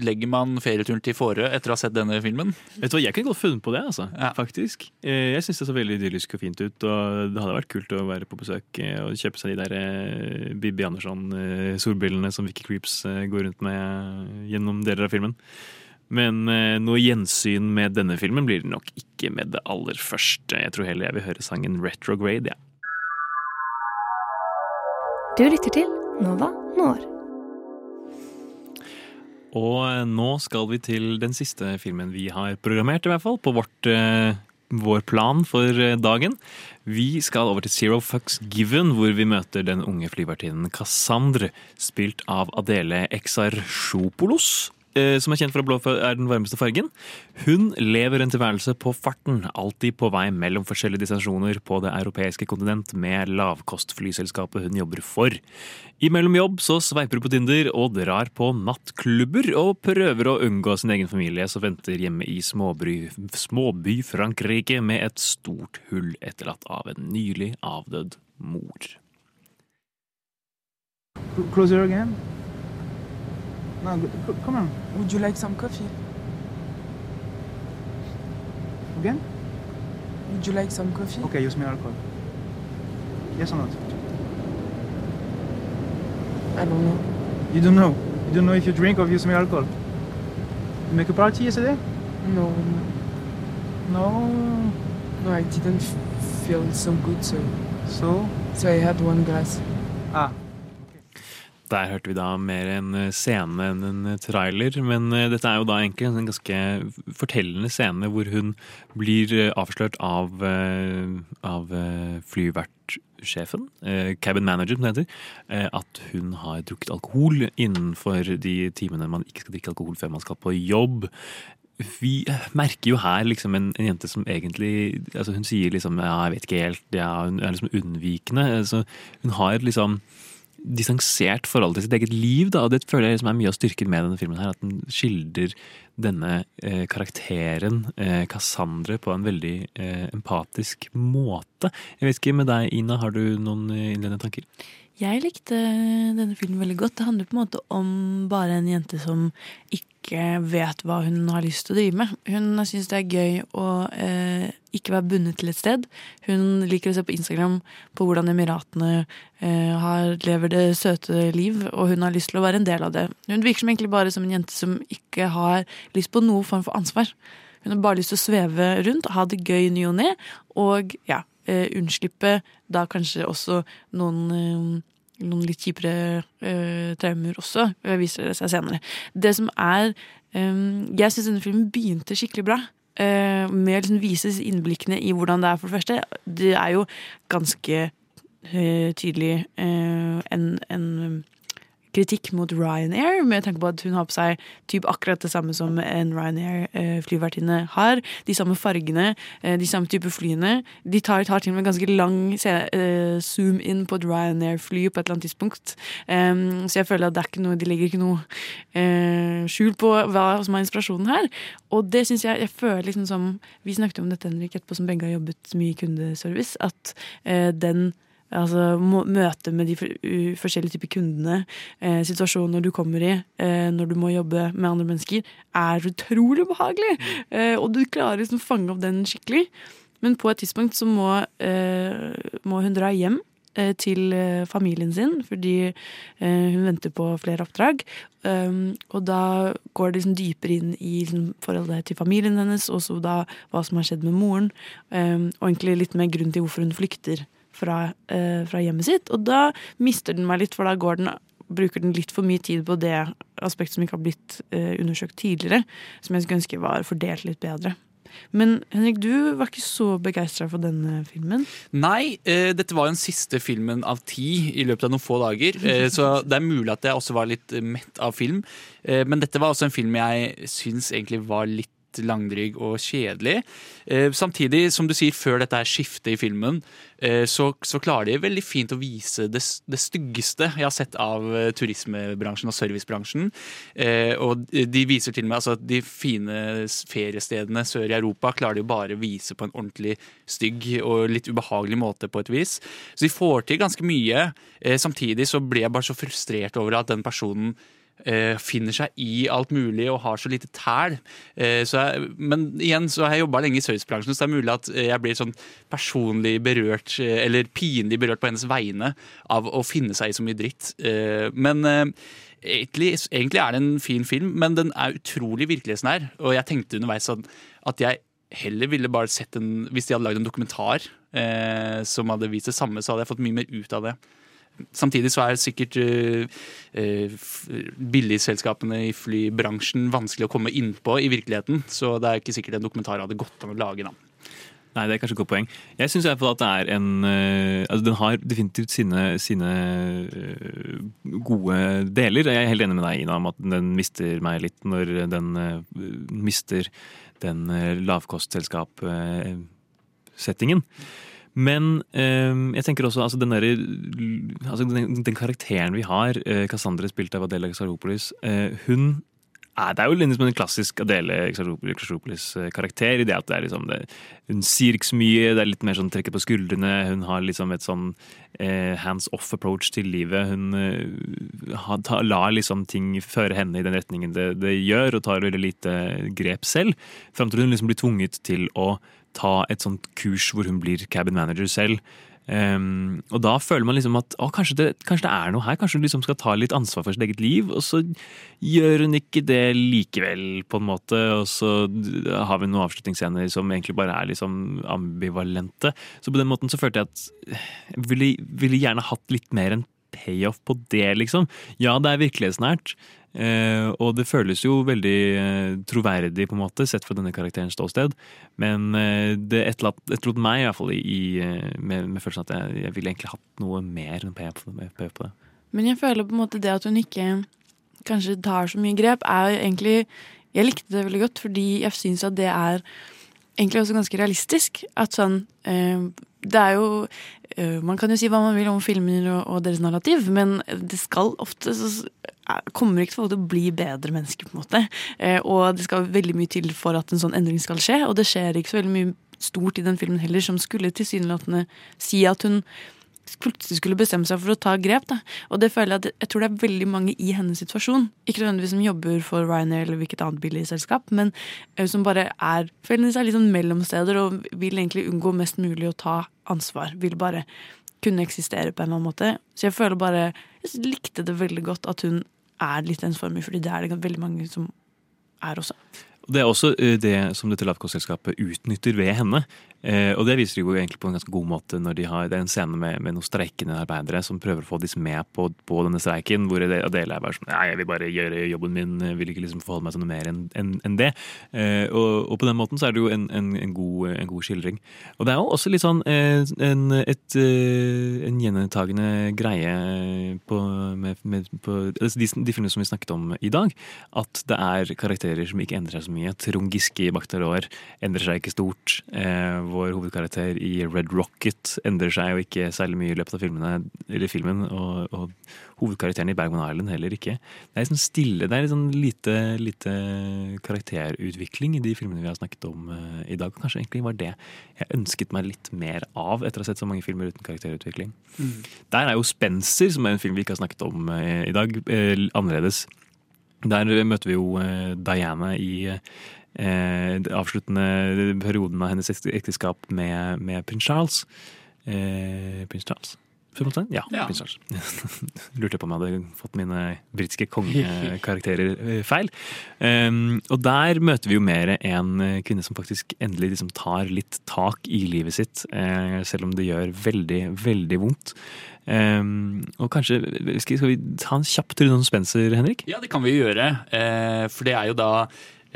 Legger man ferieturen til Fårö etter å ha sett denne filmen? Vet du hva, Jeg kunne godt funnet på det, altså. faktisk. Eh, Jeg syns det så veldig idyllisk og fint ut. Og det hadde vært kult å være på besøk og kjøpe seg de der Bibi Andersson-solbrillene som Vicky Creeps går rundt med gjennom deler av filmen. Men eh, noe gjensyn med denne filmen blir det nok ikke med det aller første. Jeg tror heller jeg vil høre sangen Retrograde, ja. Du lytter til Nova Når. Og eh, nå skal vi til den siste filmen vi har programmert, i hvert fall, på vårt, eh, vår plan for dagen. Vi skal over til Zero Fucks Given, hvor vi møter den unge flyvertinnen Cassandre, spilt av Adele Exarchopoulos. Eh, Som er kjent for å blå er den varmeste fargen. Hun lever en tilværelse på farten, alltid på vei mellom forskjellige distansjoner på det europeiske kontinent med lavkostflyselskapet hun jobber for. Imellom jobb så sveiper hun på Tinder og drar på nattklubber og prøver å unngå sin egen familie som venter hjemme i småby, småby Frankrike med et stort hull etterlatt av en nylig avdød mor. Closer again. No, come on. Would you like some coffee? Again? Would you like some coffee? Okay, you smell alcohol. Yes or not? I don't know. You don't know? You don't know if you drink or if you smell alcohol? You make a party yesterday? No, No. no, I didn't feel so good, so So? so I had one glass. Ah. Der hørte vi da mer en scene enn en trailer, men eh, dette er jo da egentlig en ganske fortellende scene hvor hun blir eh, avslørt av, eh, av eh, flyvertsjefen, eh, cabin manager som det heter, eh, at hun har drukket alkohol innenfor de timene man ikke skal drikke alkohol før man skal på jobb. Vi merker jo her liksom en, en jente som egentlig altså Hun sier liksom ja, jeg vet ikke helt, ja, hun er liksom unnvikende. Altså, hun har liksom distansert forhold til sitt eget liv. Da, og Det føler jeg liksom er mye av styrken med denne filmen. her, At den skildrer denne eh, karakteren, eh, Cassandre, på en veldig eh, empatisk måte. Jeg vet ikke med deg, Ina, har du noen eh, innledende tanker? Jeg likte denne filmen veldig godt. Det handler på en måte om bare en jente som ikke vet hva hun har lyst til å drive med. Hun syns det er gøy å eh, ikke være bundet til et sted. Hun liker å se på Instagram på hvordan Emiratene eh, har, lever det søte liv, og hun har lyst til å være en del av det. Hun virker som egentlig bare som en jente som ikke har lyst på noe form for ansvar. Hun har bare lyst til å sveve rundt, og ha det gøy ny og ne, og ja, eh, unnslippe da kanskje også noen eh, noen litt kjipere eh, traumer også, eh, viser det seg senere. Det som er eh, Jeg syns denne filmen begynte skikkelig bra. med å liksom vise innblikkene i hvordan det er, for det første. Det er jo ganske tydelig en, en kritikk mot Ryanair, med tanke på at hun har på seg typ akkurat det samme som en Ryanair-flyvertinne har. De samme fargene, eh, de samme type flyene. De tar, tar til og med ganske lang eh, zoom inn på et Ryanair-fly på et eller annet tidspunkt. Um, så jeg føler at det er ikke noe, de legger ikke noe skjul på hva som er inspirasjonen her. Og det syns jeg jeg føler liksom som Vi snakket om dette, Henrik, etterpå, som begge har jobbet mye i kundeservice. At den Altså møtet med de forskjellige typer kundene, eh, situasjoner du kommer i eh, når du må jobbe med andre mennesker, er utrolig behagelig. Eh, og du klarer liksom å fange opp den skikkelig. Men på et tidspunkt så må, må hun dra hjem til familien sin, fordi hun venter på flere oppdrag. Um, og da går det liksom dypere inn i liksom, forholdet til familien hennes, og så da hva som har skjedd med moren. Um, og egentlig litt mer grunn til hvorfor hun flykter fra, uh, fra, hjemmet sitt. Og da mister den meg litt, for da den, bruker den litt for mye tid på det aspektet som ikke har blitt uh, undersøkt tidligere, som jeg skulle ønske var fordelt litt bedre. Men Henrik, du var ikke så begeistra for denne filmen? Nei, eh, dette var jo den siste filmen av ti i løpet av noen få dager. Eh, så det er mulig at jeg også var litt mett av film. Eh, men dette var også en film jeg syns egentlig var litt langdryg og kjedelig. Eh, samtidig, som du sier, før dette her skiftet i filmen, eh, så, så, klarer de veldig fint å vise det, det styggeste jeg har sett av eh, turismebransjen og servicebransjen. Og de viser til og med altså, at de fine feriestedene sør i Europa klarer de bare å vise på en ordentlig stygg og litt ubehagelig måte, på et vis. Så de får til ganske mye. Samtidig så ble jeg bare så frustrert over at den personen finner seg i alt mulig og har så lite tæl. Eh, så men igjen så har jeg jobba lenge i servicebransjen, så det er mulig at jeg blir sånn personlig berørt, eh, eller pinlig berørt på hennes vegne, av å finne seg i så mye dritt. Eh, men eh, egentlig, egentlig, er det en fin film, men den er utrolig virkelighetsnær. Og jeg tenkte underveis sånn at jeg heller ville bare sett en Hvis de hadde lagd en dokumentar eh, som hadde vist det samme, så hadde jeg fått mye mer ut av det. Samtidig så er sikkert uh, billigselskapene i flybransjen vanskelig å komme innpå i virkeligheten. Så det er ikke sikkert en dokumentar hadde gått an å lage. da. Nei, det er kanskje et godt poeng. Jeg syns at det er en uh, altså Den har definitivt sine, sine gode deler. Jeg er helt enig med deg, Ina, om at den mister meg litt når den mister den lavkostselskap-settingen. Men øh, jeg tenker også altså den, der, altså den, den, karakteren vi har, øh, Cassandra spilt av Adela Xaropolis, øh, hun det er jo liksom en klassisk Adele Xaropolis-karakter. i det at det liksom det, Hun sier ikke så mye, det er litt mer sånn trekker på skuldrene. Hun har liksom et sånn eh, hands off approach til livet. Hun eh, lar liksom ting føre henne i den retningen det, det gjør, og tar veldig lite grep selv. Fram til hun liksom blir tvunget til å ta et sånt kurs hvor hun blir cabin manager selv. Um, og da føler man liksom at å, kanskje, det, kanskje, det, er noe her, kanskje hun liksom skal ta litt ansvar for sitt eget liv. Og så gjør hun ikke det likevel, på en måte. Og så har vi noen avslutningsscener som egentlig bare er liksom ambivalente. Så på den måten så følte jeg at jeg ville, ville gjerne hatt litt mer en payoff på det, liksom. Ja, det er virkelighetsnært. Eh, og det føles jo veldig eh, troverdig, på en måte, sett fra denne karakterens ståsted. Men eh, det etterlot meg i hvert fall i, med, med, følelsen at jeg, jeg ville egentlig hatt noe mer enn payoff på det. Men jeg føler på en måte det at hun ikke kanskje tar så mye grep, er egentlig Jeg likte det veldig godt, fordi jeg syns at det er egentlig også ganske realistisk. At sånn Det er jo Man kan jo si hva man vil om filmer og, og deres narrativ, men det skal ofte så kommer ikke til å bli bedre mennesker, på en måte. Eh, og det skal veldig mye til for at en sånn endring skal skje, og det skjer ikke så veldig mye stort i den filmen heller, som skulle tilsynelatende si at hun plutselig skulle bestemme seg for å ta grep. Da. Og det føler jeg at jeg tror det er veldig mange i hennes situasjon. Ikke nødvendigvis som jobber for Ryanair eller hvilket annet billigselskap, men eh, som bare er føler seg litt sånn mellomsteder og vil egentlig unngå mest mulig å ta ansvar. Vil bare kunne eksistere på en eller annen måte. Så jeg føler bare Jeg likte det veldig godt at hun er litt ensformig, fordi det er det veldig mange som er også. Det er også eh, det som dette lavkostselskapet utnytter ved henne. Eh, og det viser de jo egentlig på en ganske god måte når de har Det er en scene med, med noen streikende arbeidere som prøver å få disse med på, på denne streiken, hvor Adele er bare sånn Nei, jeg vil bare gjøre jobben min, jeg vil ikke liksom forholde meg til noe mer enn en, en det. Eh, og, og på den måten så er det jo en, en, god, god skildring. Og det er jo også litt sånn eh, en, et, eh, en gjentagende greie på, med, med, på altså de, de filmene som vi snakket om i dag, at det er karakterer som ikke endrer seg så mye. Trond Giske i Bak endrer seg ikke stort. Eh, vår hovedkarakter i Red Rocket endrer seg jo ikke særlig mye i løpet av filmene, eller filmen. Og, og hovedkarakteren i Bergman Island heller ikke. Det er liksom stille, det er litt sånn lite, lite karakterutvikling i de filmene vi har snakket om uh, i dag. Kanskje egentlig var det jeg ønsket meg litt mer av etter å ha sett så mange filmer uten karakterutvikling. Mm. Der er jo Spencer, som er en film vi ikke har snakket om uh, i dag, uh, annerledes. Der møter vi jo Diana i eh, avsluttende perioden av hennes ekteskap med, med prins Charles. Eh, prins Charles? Ja, Ja. prins Charles. Lurte på om jeg hadde fått mine britiske kongekarakterer eh, feil. Um, og der møter vi jo mer en eh, kvinne som faktisk endelig liksom tar litt tak i livet sitt, Uh, selv om det gjør veldig, veldig vondt. Um, og kanskje skal, skal vi ta en kjapp tur innom Spencer, Henrik? Ja, det kan vi gjøre. Uh, for det er jo da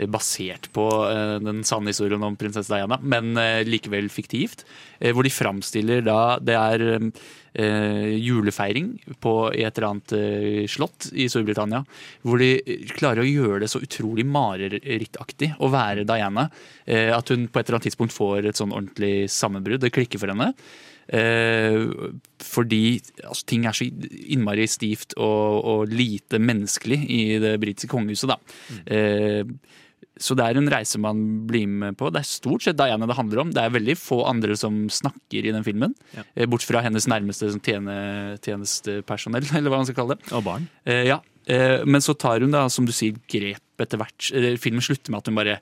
basert på eh, den sanne historien om prinsesse Diana, men eh, likevel fiktivt. Eh, hvor de framstiller da Det er eh, julefeiring på et eller annet eh, slott i Storbritannia. Hvor de klarer å gjøre det så utrolig marerittaktig å være Diana. Eh, at hun på et eller annet tidspunkt får et sånn ordentlig sammenbrudd. Det klikker for henne. Eh, fordi altså, ting er så innmari stivt og, og lite menneskelig i det britiske kongehuset, da. Eh, så det er en reise man blir med på. Det er stort sett Diana det handler om. Det er veldig få andre som snakker i den filmen. Ja. Eh, Bort fra hennes nærmeste tjene, tjenestepersonell, eller hva man skal kalle det. Og barn. Eh, ja. Eh, men så tar hun da, som du sier, grep etter hvert. Filmen slutter med at hun bare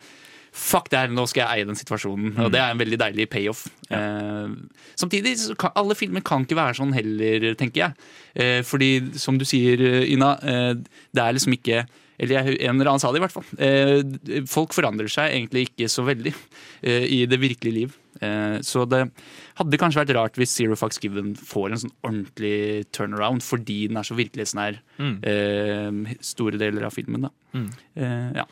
Fuck det her, nå skal jeg eie den situasjonen. Og det er en veldig deilig payoff. Eh, samtidig, så kan, alle filmer kan ikke være sånn heller, tenker jeg. Eh, fordi, som du sier, Ina, eh, det er liksom ikke eller en eller annen sa det i hvert fall. Eh, folk forandrer seg egentlig ikke så veldig eh, i det virkelige liv. Eh, så det hadde kanskje vært rart hvis Zero Fox Given får en sånn ordentlig turnaround fordi den er så virkelighetsnær Mm. eh, store deler av filmen. Da. Mm. Eh, ja.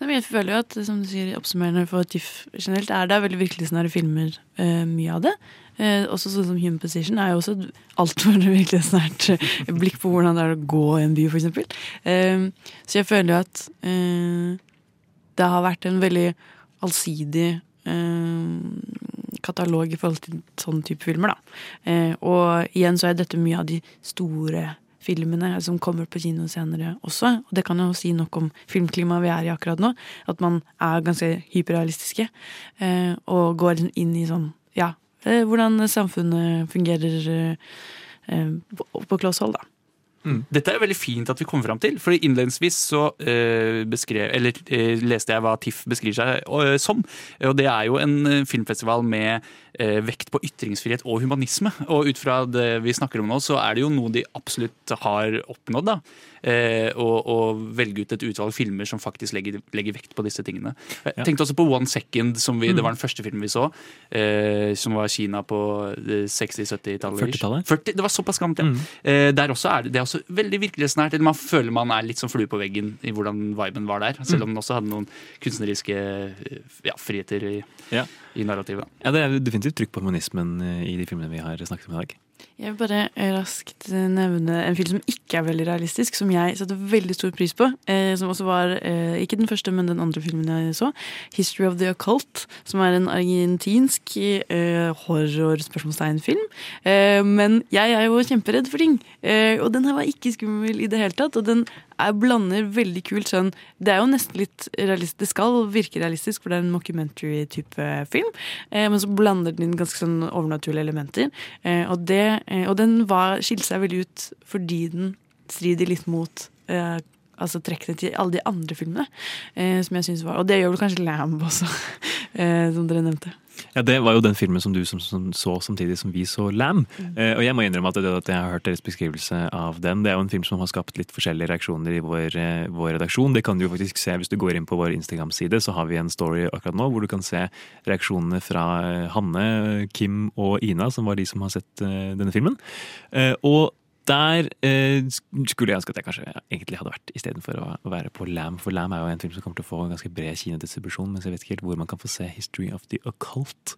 Jeg føler jo at som du sier, oppsummerende for TIFF generelt, er det veldig virkelighetsnære filmer, eh, mye av det. Eh, også sånn som Human Position er jo også et altfor virkelighetsnært eh, blikk på hvordan det er å gå i en by, f.eks. Eh, så jeg føler jo at eh, det har vært en veldig allsidig eh, katalog i forhold til sånn type filmer, da. Eh, og igjen så er dette mye av de store filmene som kommer på kino senere også. Og det kan jo si nok om filmklimaet vi er i akkurat nå. At man er ganske hyperrealistiske. Eh, og går inn i sånn hvordan samfunnet fungerer eh, på, kloss hold, da. Dette er veldig fint at vi kommer fram til. for Innledningsvis så eh, beskrev, eller, eh, leste jeg hva TIFF beskriver seg eh, som. Og Det er jo en eh, filmfestival med eh, vekt på ytringsfrihet og humanisme. Og ut fra det vi snakker om nå, så er det jo noe de absolutt har oppnådd. da. Eh, og, og velge ut et utvalg filmer som faktisk legger, legger vekt på disse tingene. Jeg tenkte også på One Second, som vi, Mm. det var den første filmen vi så. Eh, som var Kina på eh, 60-70-tallet. 40-tallet? 40, det var såpass gammelt, ja. Eh, der også er det, det er også veldig virkelighetsnært. Eller man føler man er litt som flue på veggen i hvordan viben var der. Selv om den også hadde noen kunstneriske ja, friheter i, Ja. i narrativet. Ja, Det er definitivt trykk på humanismen i de filmene vi har snakket om i dag. Jeg vil bare raskt nevne en film som ikke er veldig realistisk, som jeg satte veldig stor pris på. Eh, som også var eh, ikke den første, men den andre filmen jeg så. 'History of the Occult', som er en argentinsk eh, horror-spørsmålstegn-film. Eh, men jeg er jo kjemperedd for ting, eh, og den her var ikke skummel i det hele tatt. Og den er, blander veldig kult sånn Det er jo nesten litt realistisk. Det skal virke realistisk, for det er en mockumentary-type film. Eh, men så blander den inn ganske sånn overnaturlige elementer. Eh, og, det, eh, og den var, skilte seg veldig ut fordi den strider litt mot eh, altså trekkene til alle de andre filmene. Eh, som jeg synes var Og det gjør vel kanskje Lamb også, eh, som dere nevnte. Ja, Det var jo den filmen som du som, som så samtidig som vi så Lam. Eh, og jeg må innrømme at, det, at jeg har hørt deres beskrivelse av den. Det er jo en film som har skapt litt forskjellige reaksjoner i vår, eh, vår redaksjon. Det kan du jo faktisk se hvis du går inn på vår Instagram-side, så har vi en story akkurat nå hvor du kan se reaksjonene fra eh, Hanne, Kim og Ina, som var de som har sett eh, denne filmen. Eh, og der eh, skulle jeg ønske at jeg kanskje egentlig hadde vært istedenfor å, å være på Lam. For Lam er jo en film som kommer til å få en ganske bred kinodistribusjon, mens jeg vet ikke helt hvor man kan få se History of the Occult.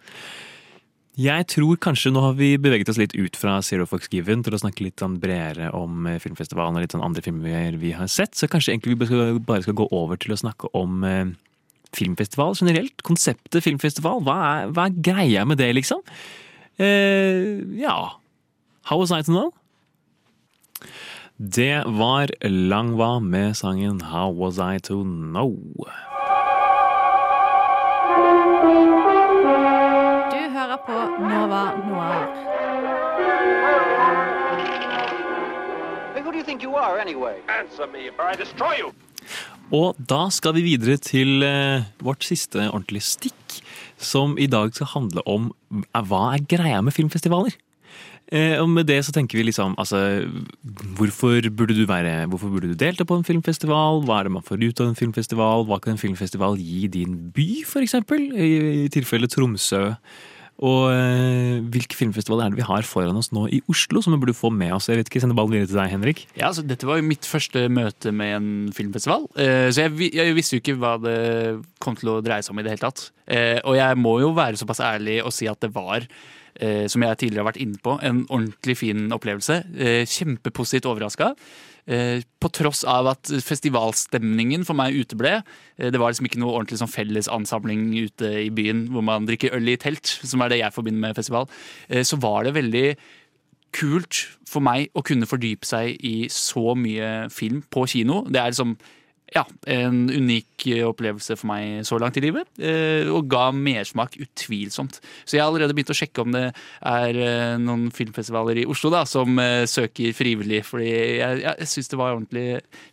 Jeg tror kanskje nå har vi beveget oss litt ut fra Zero Fox Given til å snakke litt sånn bredere om eh, filmfestivalen og litt sånn andre filmer vi har sett. Så kanskje egentlig vi bare skal, gå over til å snakke om eh, filmfestival generelt. Konseptet filmfestival. Hva er, hva er greia med det, liksom? Eh, ja How was I to know? Det var Langva med sangen How Was I To Know. Du hører på Nova Noir. Who do you think you are, anyway? Answer me, or I destroy you. Og da skal vi videre til eh, vårt siste ordentlige stikk, som i dag skal handle om eh, hva er greia med filmfestivaler? Eh, og med det så tenker vi liksom altså hvorfor burde du være Hvorfor burde du delta på en filmfestival? Hva er det man får ut av en filmfestival? Hva kan en filmfestival gi din by, eksempel? I, i tilfelle Tromsø. Og eh, hvilke filmfestivaler er det vi har foran oss nå i Oslo, som vi burde få med oss? Jeg vet ikke, Sender ballen videre til deg, Henrik. Ja, altså, Dette var jo mitt første møte med en filmfestival. Eh, så jeg, jeg visste jo ikke hva det kom til å dreie seg om i det hele tatt. Eh, og jeg må jo være såpass ærlig og si at det var, som jeg tidligere har vært inne på, en ordentlig fin opplevelse. Eh, kjempepositivt overraska. Eh, på tross av at festivalstemningen for meg uteble. Eh, det var liksom ikke noe ordentlig sånn felles ansamling ute i byen hvor man drikker øl i telt, som er det jeg forbinder med festival. Eh, så var det veldig kult for meg å kunne fordype seg i så mye film på kino. Det er liksom ja, en unik eh, opplevelse for meg så langt i livet, eh, og ga mersmak utvilsomt. Så jeg har allerede begynt å sjekke om det er eh, noen filmfestivaler i Oslo da, som søker frivillig, fordi jeg, jeg, syns det var ordentlig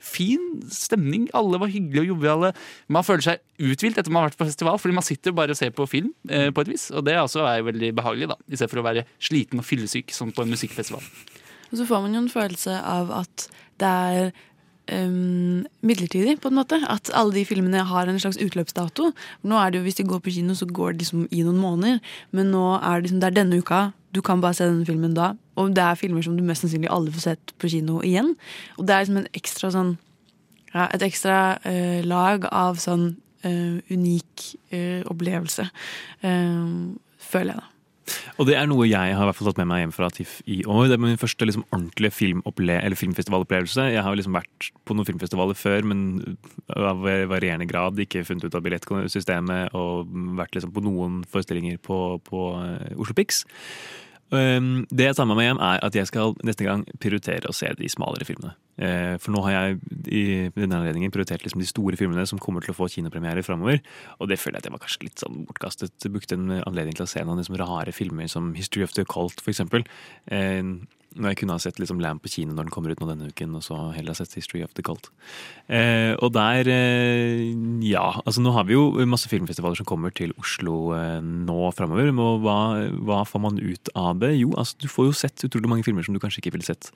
fin stemning. Alle var hyggelige og joviale. Man føler seg uthvilt etter man har vært på festival, fordi man sitter bare og ser på film på et vis, og det også er veldig behagelig, da, i stedet for å være sliten og fyllesyk som på en musikkfestival. Og så får man jo en følelse av at det er um, midlertidig, på en måte. At alle de filmene har en slags utløpsdato. Nå er det jo, Hvis de går på kino, så går det liksom i noen måneder. Men nå er det liksom, det er denne uka. Du kan bare se denne filmen da. Og det er filmer som du mest sannsynlig aldri får sett på kino igjen. Og det er liksom en ekstra sånn ja, Et ekstra uh, lag av sånn uh, unik uh, opplevelse. eh, føler jeg, da. Og det er noe jeg har i hvert fall tatt med meg hjem fra TIFF i år. Det er min første liksom, ordentlige filmfestivalopplevelse. Jeg har liksom vært på noen filmfestivaler før, men av varierende grad. Ikke funnet ut av billettsystemet og vært liksom, på noen forestillinger på, på eh, Oslo Pix. Det jeg tar med meg hjem, er at jeg skal neste gang prioritere å se de smalere filmene. Eh, for nå har jeg i denne anledningen prioritert liksom de store filmene som kommer til å få kinopremiere framover. Og det føler jeg at jeg var kanskje litt sånn bortkastet. Jeg brukte en anledning til å se noen liksom rare filmer som History of the Cult, eksempel. Eh, når jeg kunne ha sett liksom Lamb på kino når den kommer ut nå denne uken, og så heller ha sett History of the Cult. Eh, og der eh, Ja, altså nå har vi jo masse filmfestivaler som kommer til Oslo eh, nå framover. Og hva, hva får man ut av det? Jo, altså du får jo sett utrolig mange filmer som du kanskje ikke ville sett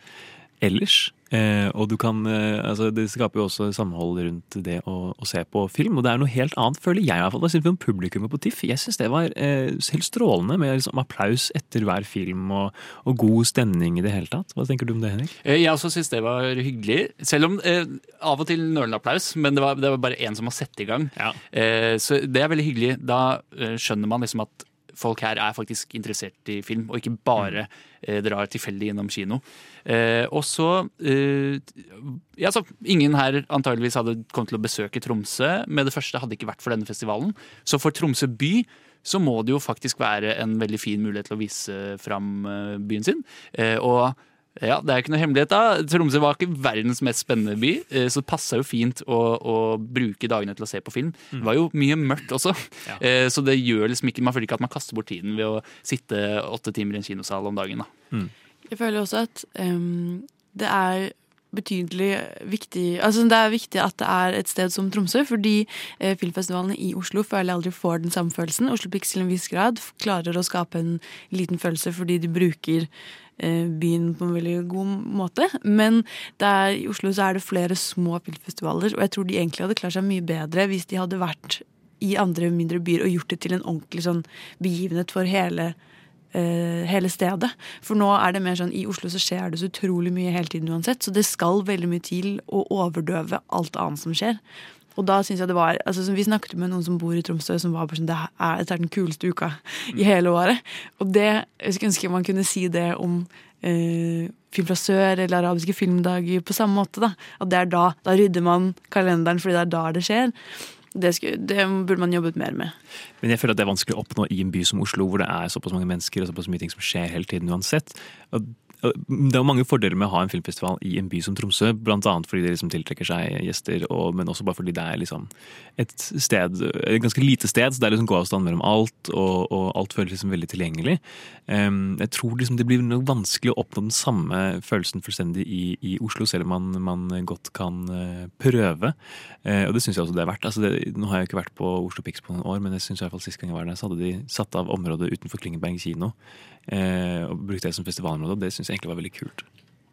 ellers. Eh, og du kan, eh, altså Det skaper jo også samhold rundt det å, å, se på film. Og det er noe helt annet, føler jeg i hvert fall. Jeg synes om Publikummet på TIFF jeg synes det var eh, helt strålende med liksom, applaus etter hver film og, og, god stemning i det hele tatt. Hva tenker du om det, Henrik? Eh, Jeg også syns det var hyggelig. Selv om eh, av og til nølende applaus, men det var, det var bare én som har sett i gang. Ja. Eh, så det er veldig hyggelig. Da skjønner man liksom at folk her er faktisk interessert i film, og ikke bare eh, drar tilfeldig gjennom kino. Eh, og så eh, ja, så Ingen her antageligvis hadde kommet til å besøke Tromsø med det første, hadde ikke vært for denne festivalen. Så for Tromsø by så må det jo faktisk være en veldig fin mulighet til å vise fram eh, byen sin. Eh, og ja, det er ikke noe hemmelighet da. Tromsø var ikke verdens mest spennende by, eh, så det passa jo fint å, å bruke dagene til å se på film. Det var jo mye mørkt også, ja. så det gjør liksom ikke, man føler ikke at man kaster bort tiden ved å sitte åtte timer i en kinosal om dagen. da. Jeg føler også at um, det er betydelig viktig Altså det er viktig at det er et sted som Tromsø, fordi eh, filmfestivalene i Oslo føler jeg aldri får den samme følelsen. Oslo Pix til en viss grad klarer å skape en liten følelse fordi de bruker eh, byen på en veldig god måte. Men det er, i Oslo så er det flere små filmfestivaler, og jeg tror de egentlig hadde klart seg mye bedre hvis de hadde vært i andre mindre byer og gjort det til en ordentlig sånn begivenhet for hele eh, hele stedet. For nå er det mer sånn i Oslo så skjer det så utrolig mye hele tiden uansett, så det skal veldig mye til å overdøve alt annet som skjer. Og da synes jeg det var, altså Vi snakket med noen som bor i Tromsø, som var bare sånn, det er, dette er den kuleste uka i hele året. Og det, jeg skulle ønske man kunne si det om eh, Film fra sør eller arabiske filmdager på samme måte. da. At det er da. Da rydder man kalenderen fordi det er da det skjer. Det, skulle, det burde man jobbet mer med. Men jeg føler at det er vanskelig å oppnå i en by som Oslo, hvor det er såpass mange mennesker og såpass mye ting som skjer hele tiden uansett. Og det er mange fordeler med å ha en filmfestival i en by som Tromsø, blant annet fordi det liksom tiltrekker seg gjester, og, men også bare fordi det er liksom et sted, et ganske lite sted, så det er liksom gåavstand mellom alt, og, og alt føles liksom veldig tilgjengelig. Jeg tror liksom det blir noe vanskelig å oppnå den samme følelsen fullstendig i, i Oslo, selv om man, man godt kan eh, prøve. Eh, og det syns jeg også det er verdt. Altså det, nå har jeg ikke vært på Oslo Pix på noen år, men jeg synes i hvert fall sist gang jeg var der, så hadde de satt av området utenfor Klingeberg kino eh, og brukte det som festivalområde, og det syns egentlig var veldig kult.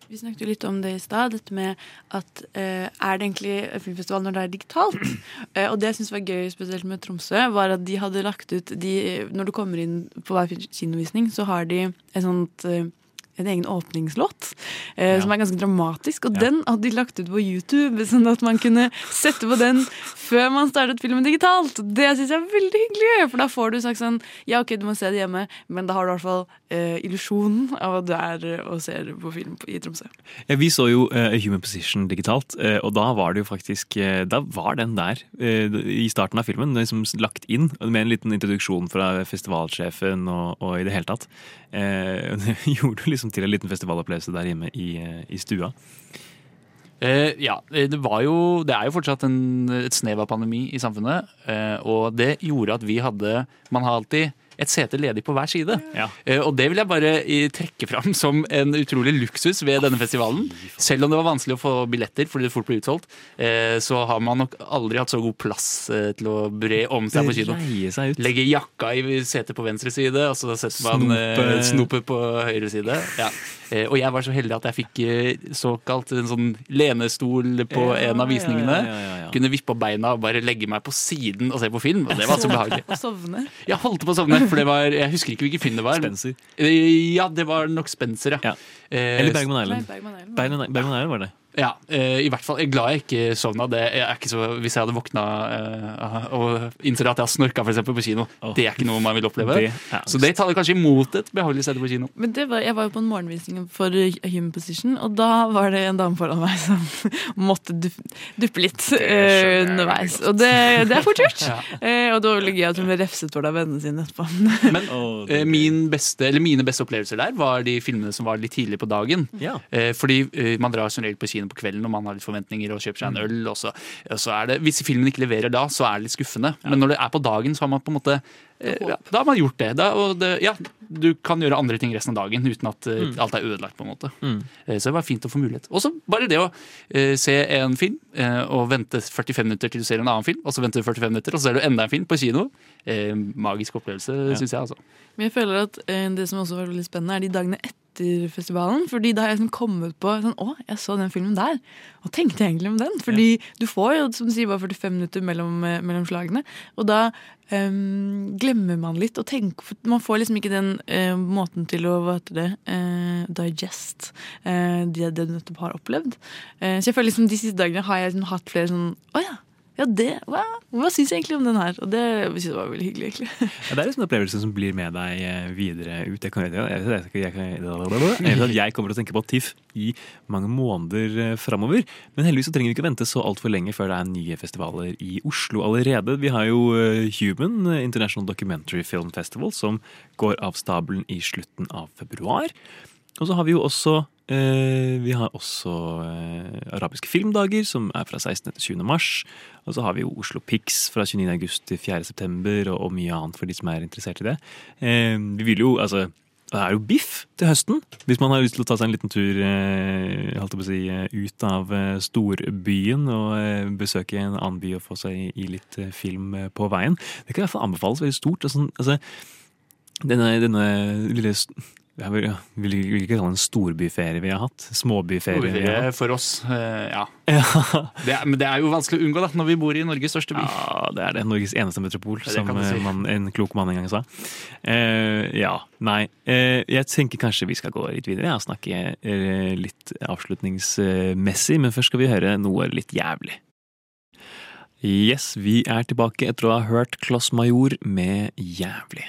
Vi snakket jo litt om det i stad, dette med at eh, er det egentlig en filmfestival når det er digitalt? Eh, og det jeg syns var gøy, spesielt med Tromsø, var at de hadde lagt ut de, Når du kommer inn på hver kinovisning, så har de et sånt eh, en egen åpningslåt, eh, som er ganske dramatisk. Og den hadde de lagt ut på YouTube, sånn at man kunne sette på den før man startet filmen digitalt. Det syns jeg er veldig hyggelig, for da får du sagt sånn Ja, ok, du må se det hjemme, men da har du i hvert fall eh, illusjonen av at du er eh, og ser på film i Tromsø. Ja, vi så jo eh, Human Position digitalt, eh, og da var det jo faktisk eh, Da var den der i starten av filmen, liksom lagt inn med en liten introduksjon fra festivalsjefen og, og i det hele tatt. Eh, det gjorde du liksom til en liten festivalopplevelse der hjemme i, eh, i stua. Eh, ja, det var jo Det er jo fortsatt en, et snev av pandemi i samfunnet. Eh, og det gjorde at vi hadde Man har alltid et sete ledig på hver side. Ja. og det vil jeg bare eh, trekke fram som en utrolig luksus ved denne festivalen. Selv om det var vanskelig å få billetter fordi det fort ble utsolgt, eh, så har man nok aldri hatt så god plass eh, til å bre om seg på kino. Legge jakka i setet på venstre side, og så setter man eh, snopet på høyre side. Ja. Eh, og jeg var så heldig at jeg fikk eh, såkalt en sånn lenestol på Ja, en av visningene. ja. Kunne vippe opp beina og bare legge meg på siden og se på film. Og det var så behagelig. Og sovne. Jeg holdt på å sovne, for det var Jeg husker ikke hvilken film det var. Spencer. Eh, Ja, det var nok Spencer, ja. ja. Eller Bergman Island. Bergman Island. Bergman Bergman Island var det. Ja, eh, i hvert fall. Jeg er glad jeg ikke sovna. Det er ikke så, hvis jeg hadde våkna eh, og innser at jeg har snorka for eksempel, på kino, det er ikke noe man vil oppleve. Det så det taler kanskje imot et behagelig sted på kino. Men det var, jeg var jo på en morgenvisning for Human Position, og da var det en dame foran meg som måtte duppe litt eh, underveis. Og det, det er fort gjort. Ja. Eh, og det var veldig gøy at hun ble refset for det av vennene sine etterpå. Men min beste, eller mine beste opplevelser der var de filmene som var litt tidlig på dagen. Ja. Eh, fordi man drar som regel på kino på kvelden og man har litt forventninger og kjøper seg en øl. Og så, og så er det, hvis filmen ikke leverer da, så er det litt skuffende. Men når det er på dagen, så har man på en måte eh, ja, Da har man gjort det. Da, og det. Ja, du kan gjøre andre ting resten av dagen uten at eh, Mm. alt er ødelagt. på en måte Mm. Eh, Så det var fint å få mulighet. Og så bare det å uh, se en film uh, og vente 45 minutter til du ser en annen film, og så venter du 45 minutter, og så ser du enda en film på kino. Uh, magisk opplevelse, Ja. syns jeg. altså. Men jeg føler at det som også var veldig spennende, er de dagene etter festivalen. Fordi da har jeg liksom kommet på sånn, Å, jeg så den filmen der. Hva tenkte jeg egentlig om den? Fordi du får jo som du sier, bare 45 minutter mellom, eh, mellom slagene. Og da um, glemmer man litt og tenker for Man får liksom ikke den uh, måten til å hva heter det, uh, digest uh, det, det du nettopp har opplevd. Så jeg føler liksom de siste dagene har jeg liksom hatt flere sånn Å ja. Ja, det, hva, hva syns jeg egentlig om den her? Og det synes jeg var veldig hyggelig. egentlig. Ja, det er liksom en opplevelse som blir med deg eh, videre ut. Jeg, kan, jeg, jeg, jeg, jeg, at kommer til å tenke på TIFF i mange måneder eh, framover. Men heldigvis så trenger vi ikke vente så altfor lenge før det er nye festivaler i Oslo allerede. Vi har jo eh, Human International Documentary Film Festival, som går av stabelen i slutten av februar. Og så har vi jo også eh, Vi har også eh, arabiske filmdager, som er fra 16. til 20. mars. Og så har vi jo Oslo Pix fra 29. august til 4. september, og, og mye annet for de som er interessert i det. Eh, vi vil jo, altså det er jo biff til høsten. Hvis man har lyst til å ta seg en liten tur eh, si, eh, ut av eh, storbyen og besøke en annen by og få seg i, i litt film på veien. Det kan i hvert fall anbefales veldig stort. Sånn, altså, denne, denne lille jeg vil, vil vil ikke kalle det en storbyferie vi har hatt. Småbyferie. for oss, eh, ja. Ja. Det er, men det er jo vanskelig å unngå da, når vi bor i Norges største by. Ja, det er det. Norges eneste metropol, Det som si. eh, man, en klok mann en gang sa. Eh, ja, nei. Eh, jeg tenker kanskje vi skal gå litt videre ja, og snakke eh, litt avslutningsmessig, men først skal vi høre noe litt jævlig. Yes, vi er tilbake etter å ha hørt Kloss Major med Jævlig.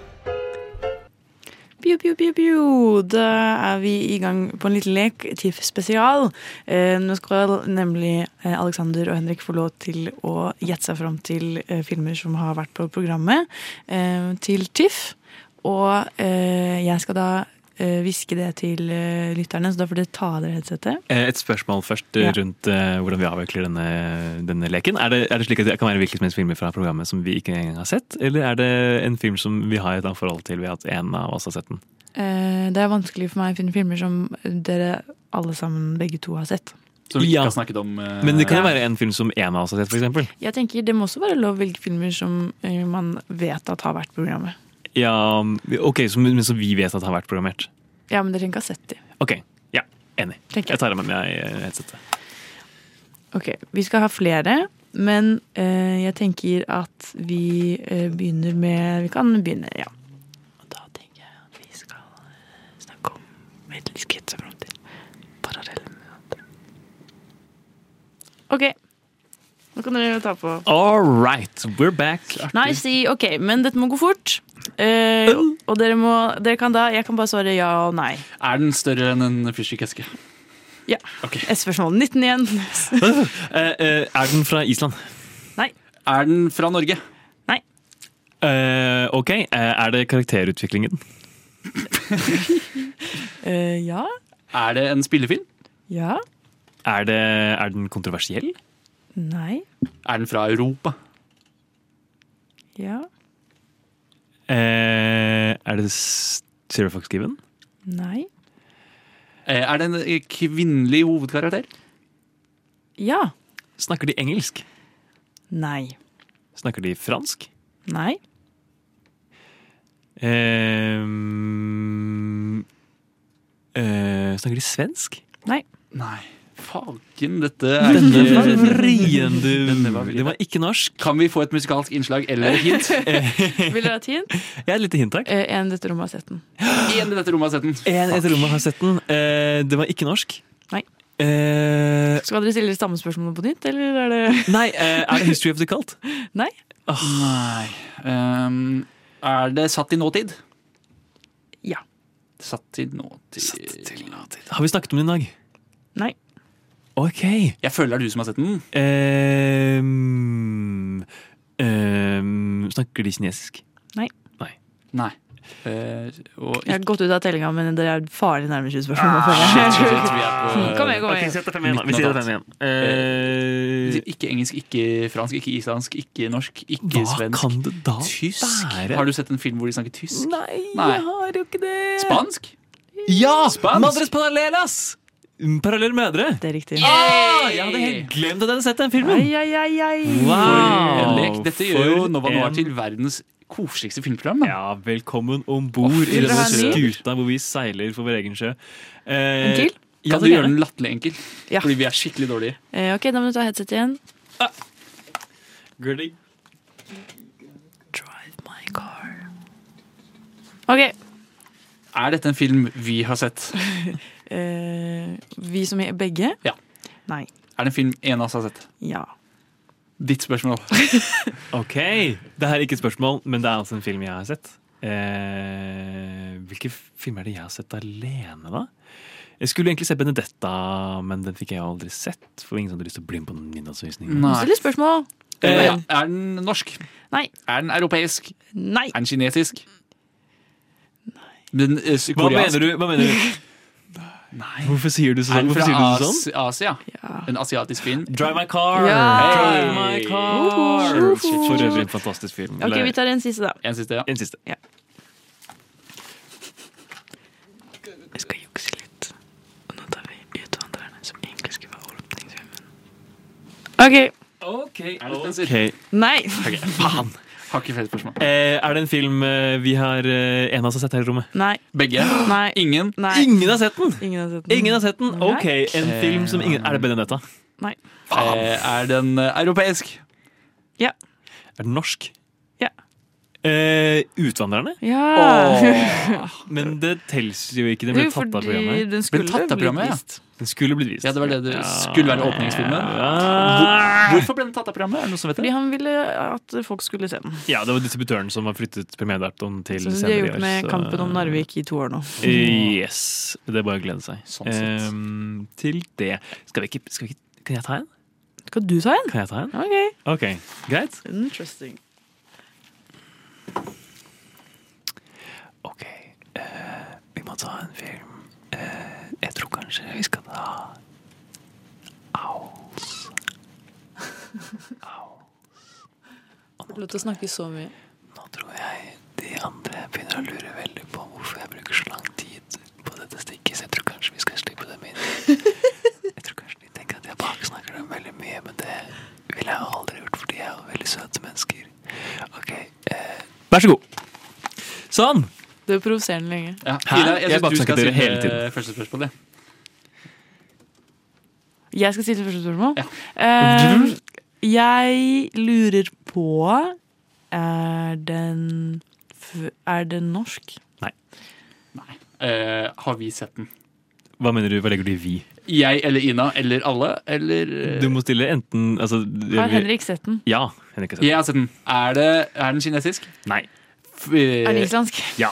Pju, pew, pew, pew. Da er vi i gang på en liten lek, TIFF spesial. Eh, nå skal nemlig eh, Alexander og Henrik få lov til å gjette seg fram til eh, filmer som har vært på programmet eh, til TIFF. Og eh, jeg skal da hviske det til eh, lytterne, så da får dere ta av dere headsetet. Eh, Et spørsmål først eh, Ja. rundt eh, hvordan vi avvikler denne, denne leken. Er det, er det slik at det kan være hvilke som helst filmer fra programmet som vi ikke engang har sett? Eller er det en film som vi har et annet forhold til ved at en av oss har sett den? Eh, det er vanskelig for meg å finne filmer som dere alle sammen, begge to, har sett. Som vi Ja. har snakket om. Uh, Men det kan jo Ja. være en film som en av oss har sett, f.eks. Jeg tenker Det må også være lov å velge filmer som eh, man vet at har vært programmet. Ja, ok, så, men som vi vet at har vært programmert. Ja, men trenger ikke ha sett de. Ok, ja, enig. Jeg tar av meg meg eh, headsetet. Ok, Vi skal ha flere, men eh, jeg tenker at vi eh, begynner med Vi kan begynne, ja. Og da tenker jeg at vi skal eh, snakke om Metal Skits og framtid. med andre. OK. Nå kan dere ta på. All right, we're back. Nei, si OK, men dette må gå fort. Eh, og dere må Dere kan da Jeg kan bare svare ja og nei. Er den større enn en fyrstikkeske? Ja. Et spørsmål 19 igjen. Eh, eh, er den fra Island? Nei. Er den fra Norge? Nei. Eh, ok, eh, er det karakterutviklingen? Eh, ja. Er det en spillefilm? Ja. Er, det, er den kontroversiell? Nei. Er den fra Europa? Ja. Eh, er det Zero Fox Given? Nei. Eh, Er det en eh, kvinnelig hovedkarakter? Ja. Snakker de engelsk? Nei. Snakker de fransk? Nei. Eh, eh, snakker de svensk? Nei. Nei. Faken, dette er Denne vrien, du. Var. Det var ikke norsk. Kan vi få et musikalsk innslag eller et hint? Vil dere ha et hint? Ja, et lite hint, takk. Eh, en i dette rommet har sett den. En i dette rommet har sett den. En etter rommet har sett den. Eh, det var ikke norsk. Nei. Eh, Skal dere stille samme spørsmål på nytt, eller er det nei, eh, er det History of the Cult? Nei. Nei. Um, er det satt i nåtid? Ja. Satt i nåtid. Har vi snakket om det i dag? Nei. Ok. Jeg føler det er du som har sett den. Um, um, snakker de kinesisk? Nei. Nei. Nei. Uh, og Jeg har gått ut av tellinga, men dere er farlig nærme 20 spørsmål. Ah, shit, shit, shit, vi er på- Kom igjen, kom igjen. da. Vi sier det fem igjen. Uh, Ikke engelsk, ikke fransk, ikke islandsk, ikke norsk, ikke Hva svensk. kan det da Tysk? være? Har du sett en film hvor de snakker tysk? Nei, Nei. jeg har jo ikke det. Spansk? Ja! Spansk? Madres paralelas! Parallelle mødre. Det er riktig. Ah, jeg hadde helt glemt at jeg hadde sett den filmen. Ai, ai, ai, ai. Wow! lek. Dette gjør jo Nova Noir til verdens koseligste filmprogram. Da. Ja, velkommen om bord i denne skuta hvor vi seiler for vår egen sjø. Eh, En til? Ja, Kan så du gjøre den latterlig enkel? Ja. Fordi vi er skikkelig dårlige. Eh, ok, da må du ta headset igjen. Gulling. Drive my car. Ok. Er dette en film vi har sett? Eh, vi som er begge? Ja. Nei. Er det en film en av oss har sett? Ja. Ditt spørsmål. Ok, det her er ikke et spørsmål, men det er altså en film jeg har sett. Eh, hvilke filmer er det jeg har sett alene, da? Jeg skulle egentlig se Benedetta, men den fikk jeg aldri sett. For ingen som hadde lyst til å bli med på den. Still spørsmål. Eh, er den norsk? Nei. Er den europeisk? Nei. Er den kinesisk? Nei. Den, eh, Hva mener du? Hva mener du? Nei. Hvorfor sier du, sånn? Er den hvorfor fra sier du sånn? Asia. Asia? En asiatisk film? Drive My Car! Ja. Drive My Car! Uhuh. For øvrig en fantastisk film. Ok, vi tar en siste, da. En siste, ja. En siste. Ja. Jeg skal jukse litt. Og nå tar vi Utvandrerne, som egentlig skulle være åpningsfilmen. OK. okay. Er det Spencer? ok. Nei. Ok, Faen! Har ikke flere spørsmål. Eh, er det en film eh, vi har eh, en av oss har sett her i rommet? Nei. Begge? Nei. Ingen? Nei. Ingen har sett den! Ingen har sett den. Ingen har sett den? Ok, en film som ingen Er det Benedetta? Nei. Eh, er den eh, europeisk? Ja. Er den norsk? Ja. Eh, utvandrerne? Ja. Men det tels jo ikke. Den ble Jo, tatt av fordi programmet. den skulle tatt av blitt programmet, ja. vist. Den skulle blitt vist. Ja, det var det det skulle være åpningsfilmen. Ja. Hvor, hvorfor ble den tatt av programmet? Er det noen som vet Fordi det? han ville at folk skulle se den. Ja, det var distributøren som har flyttet premieredatoen til som de har gjort med så- Kampen om Narvik i to år nå. Yes. Det er bare å glede seg. Sånn sett. Ehm, til det skal vi, ikke, skal vi ikke Kan jeg ta en? Skal du ta en? Kan jeg ta en? OK. okay. greit. Interesting. Ok, Uh, vi må ta en film. Kanskje vi skal ta Owls. Får lov til å snakke så mye. Nå tror jeg de andre begynner å lure veldig på hvorfor jeg bruker så lang tid på dette stikket, så jeg tror kanskje vi skal slippe dem inn. Jeg tror kanskje de tenker at jeg baksnakker dem veldig mye, men det ville jeg aldri gjort, for de er jo veldig søte mennesker. Ok, eh, vær så god. Sånn! Det er provoserende lenge. Ja. Hæ? Ida, Jeg jeg syns du skal dere hele stille tiden. første spørsmål. jeg. Jeg skal stille første spørsmål. Ja. Uh, jeg lurer på Er den Er den norsk? Eh, har vi sett den? Hva mener du, hva legger du i vi? Jeg eller Ina eller alle? Eller eh, Du må stille enten altså, Har Henrik sett den? Ja, Henrik har sett Jeg har sett den. Er, det, er den kinesisk? Nei. F eh, Er den islandsk? Ja.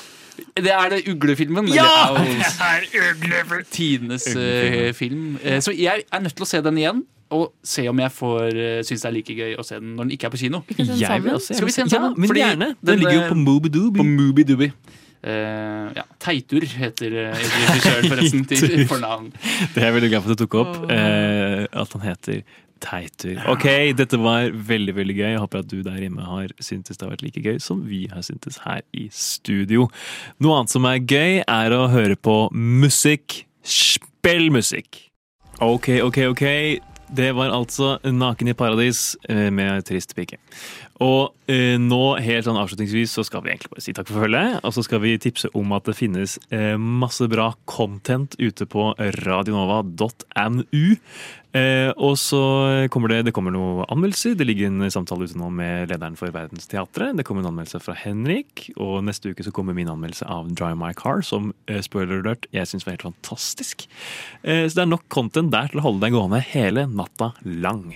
Det er det uglefilmen. Ja! eller Owls. Tidenes uh, film. Uh, så jeg er nødt til å se den igjen. Og se om jeg får uh, syns det er like gøy å se den når den ikke er på kino. Jeg vil også Skal vi se den Ja, sammen? men Fordi gjerne. Den ligger jo på Mooby Dooby. Eh, ja, Teitur heter uh, regissøren forresten til fornavn. Det er jeg veldig glad for at du tok opp. Uh, at han heter Teitur. Ok, dette var veldig veldig gøy. Jeg håper at du der hjemme har syntes det har vært like gøy som vi har syntes her i studio. Noe annet som er gøy, er å høre på musikk. Spillmusikk! Ok, ok, ok. Det var altså Naken i paradis eh, med Trist pike. Og eh, nå, helt sånn avslutningsvis, så skal vi egentlig bare si takk for følget. Og så skal vi tipse om at det finnes eh, masse bra content ute på radionova.nu. Eh, og så kommer det, det kommer noen anmeldelser. Det ligger en samtale ute nå med lederen for Verdensteatret. Det kommer en anmeldelse fra Henrik, og neste uke så kommer min anmeldelse av Drive My Car, som eh, spoiler alert, jeg syns var helt fantastisk. Eh, så det er nok content der til å holde deg gående hele natta lang.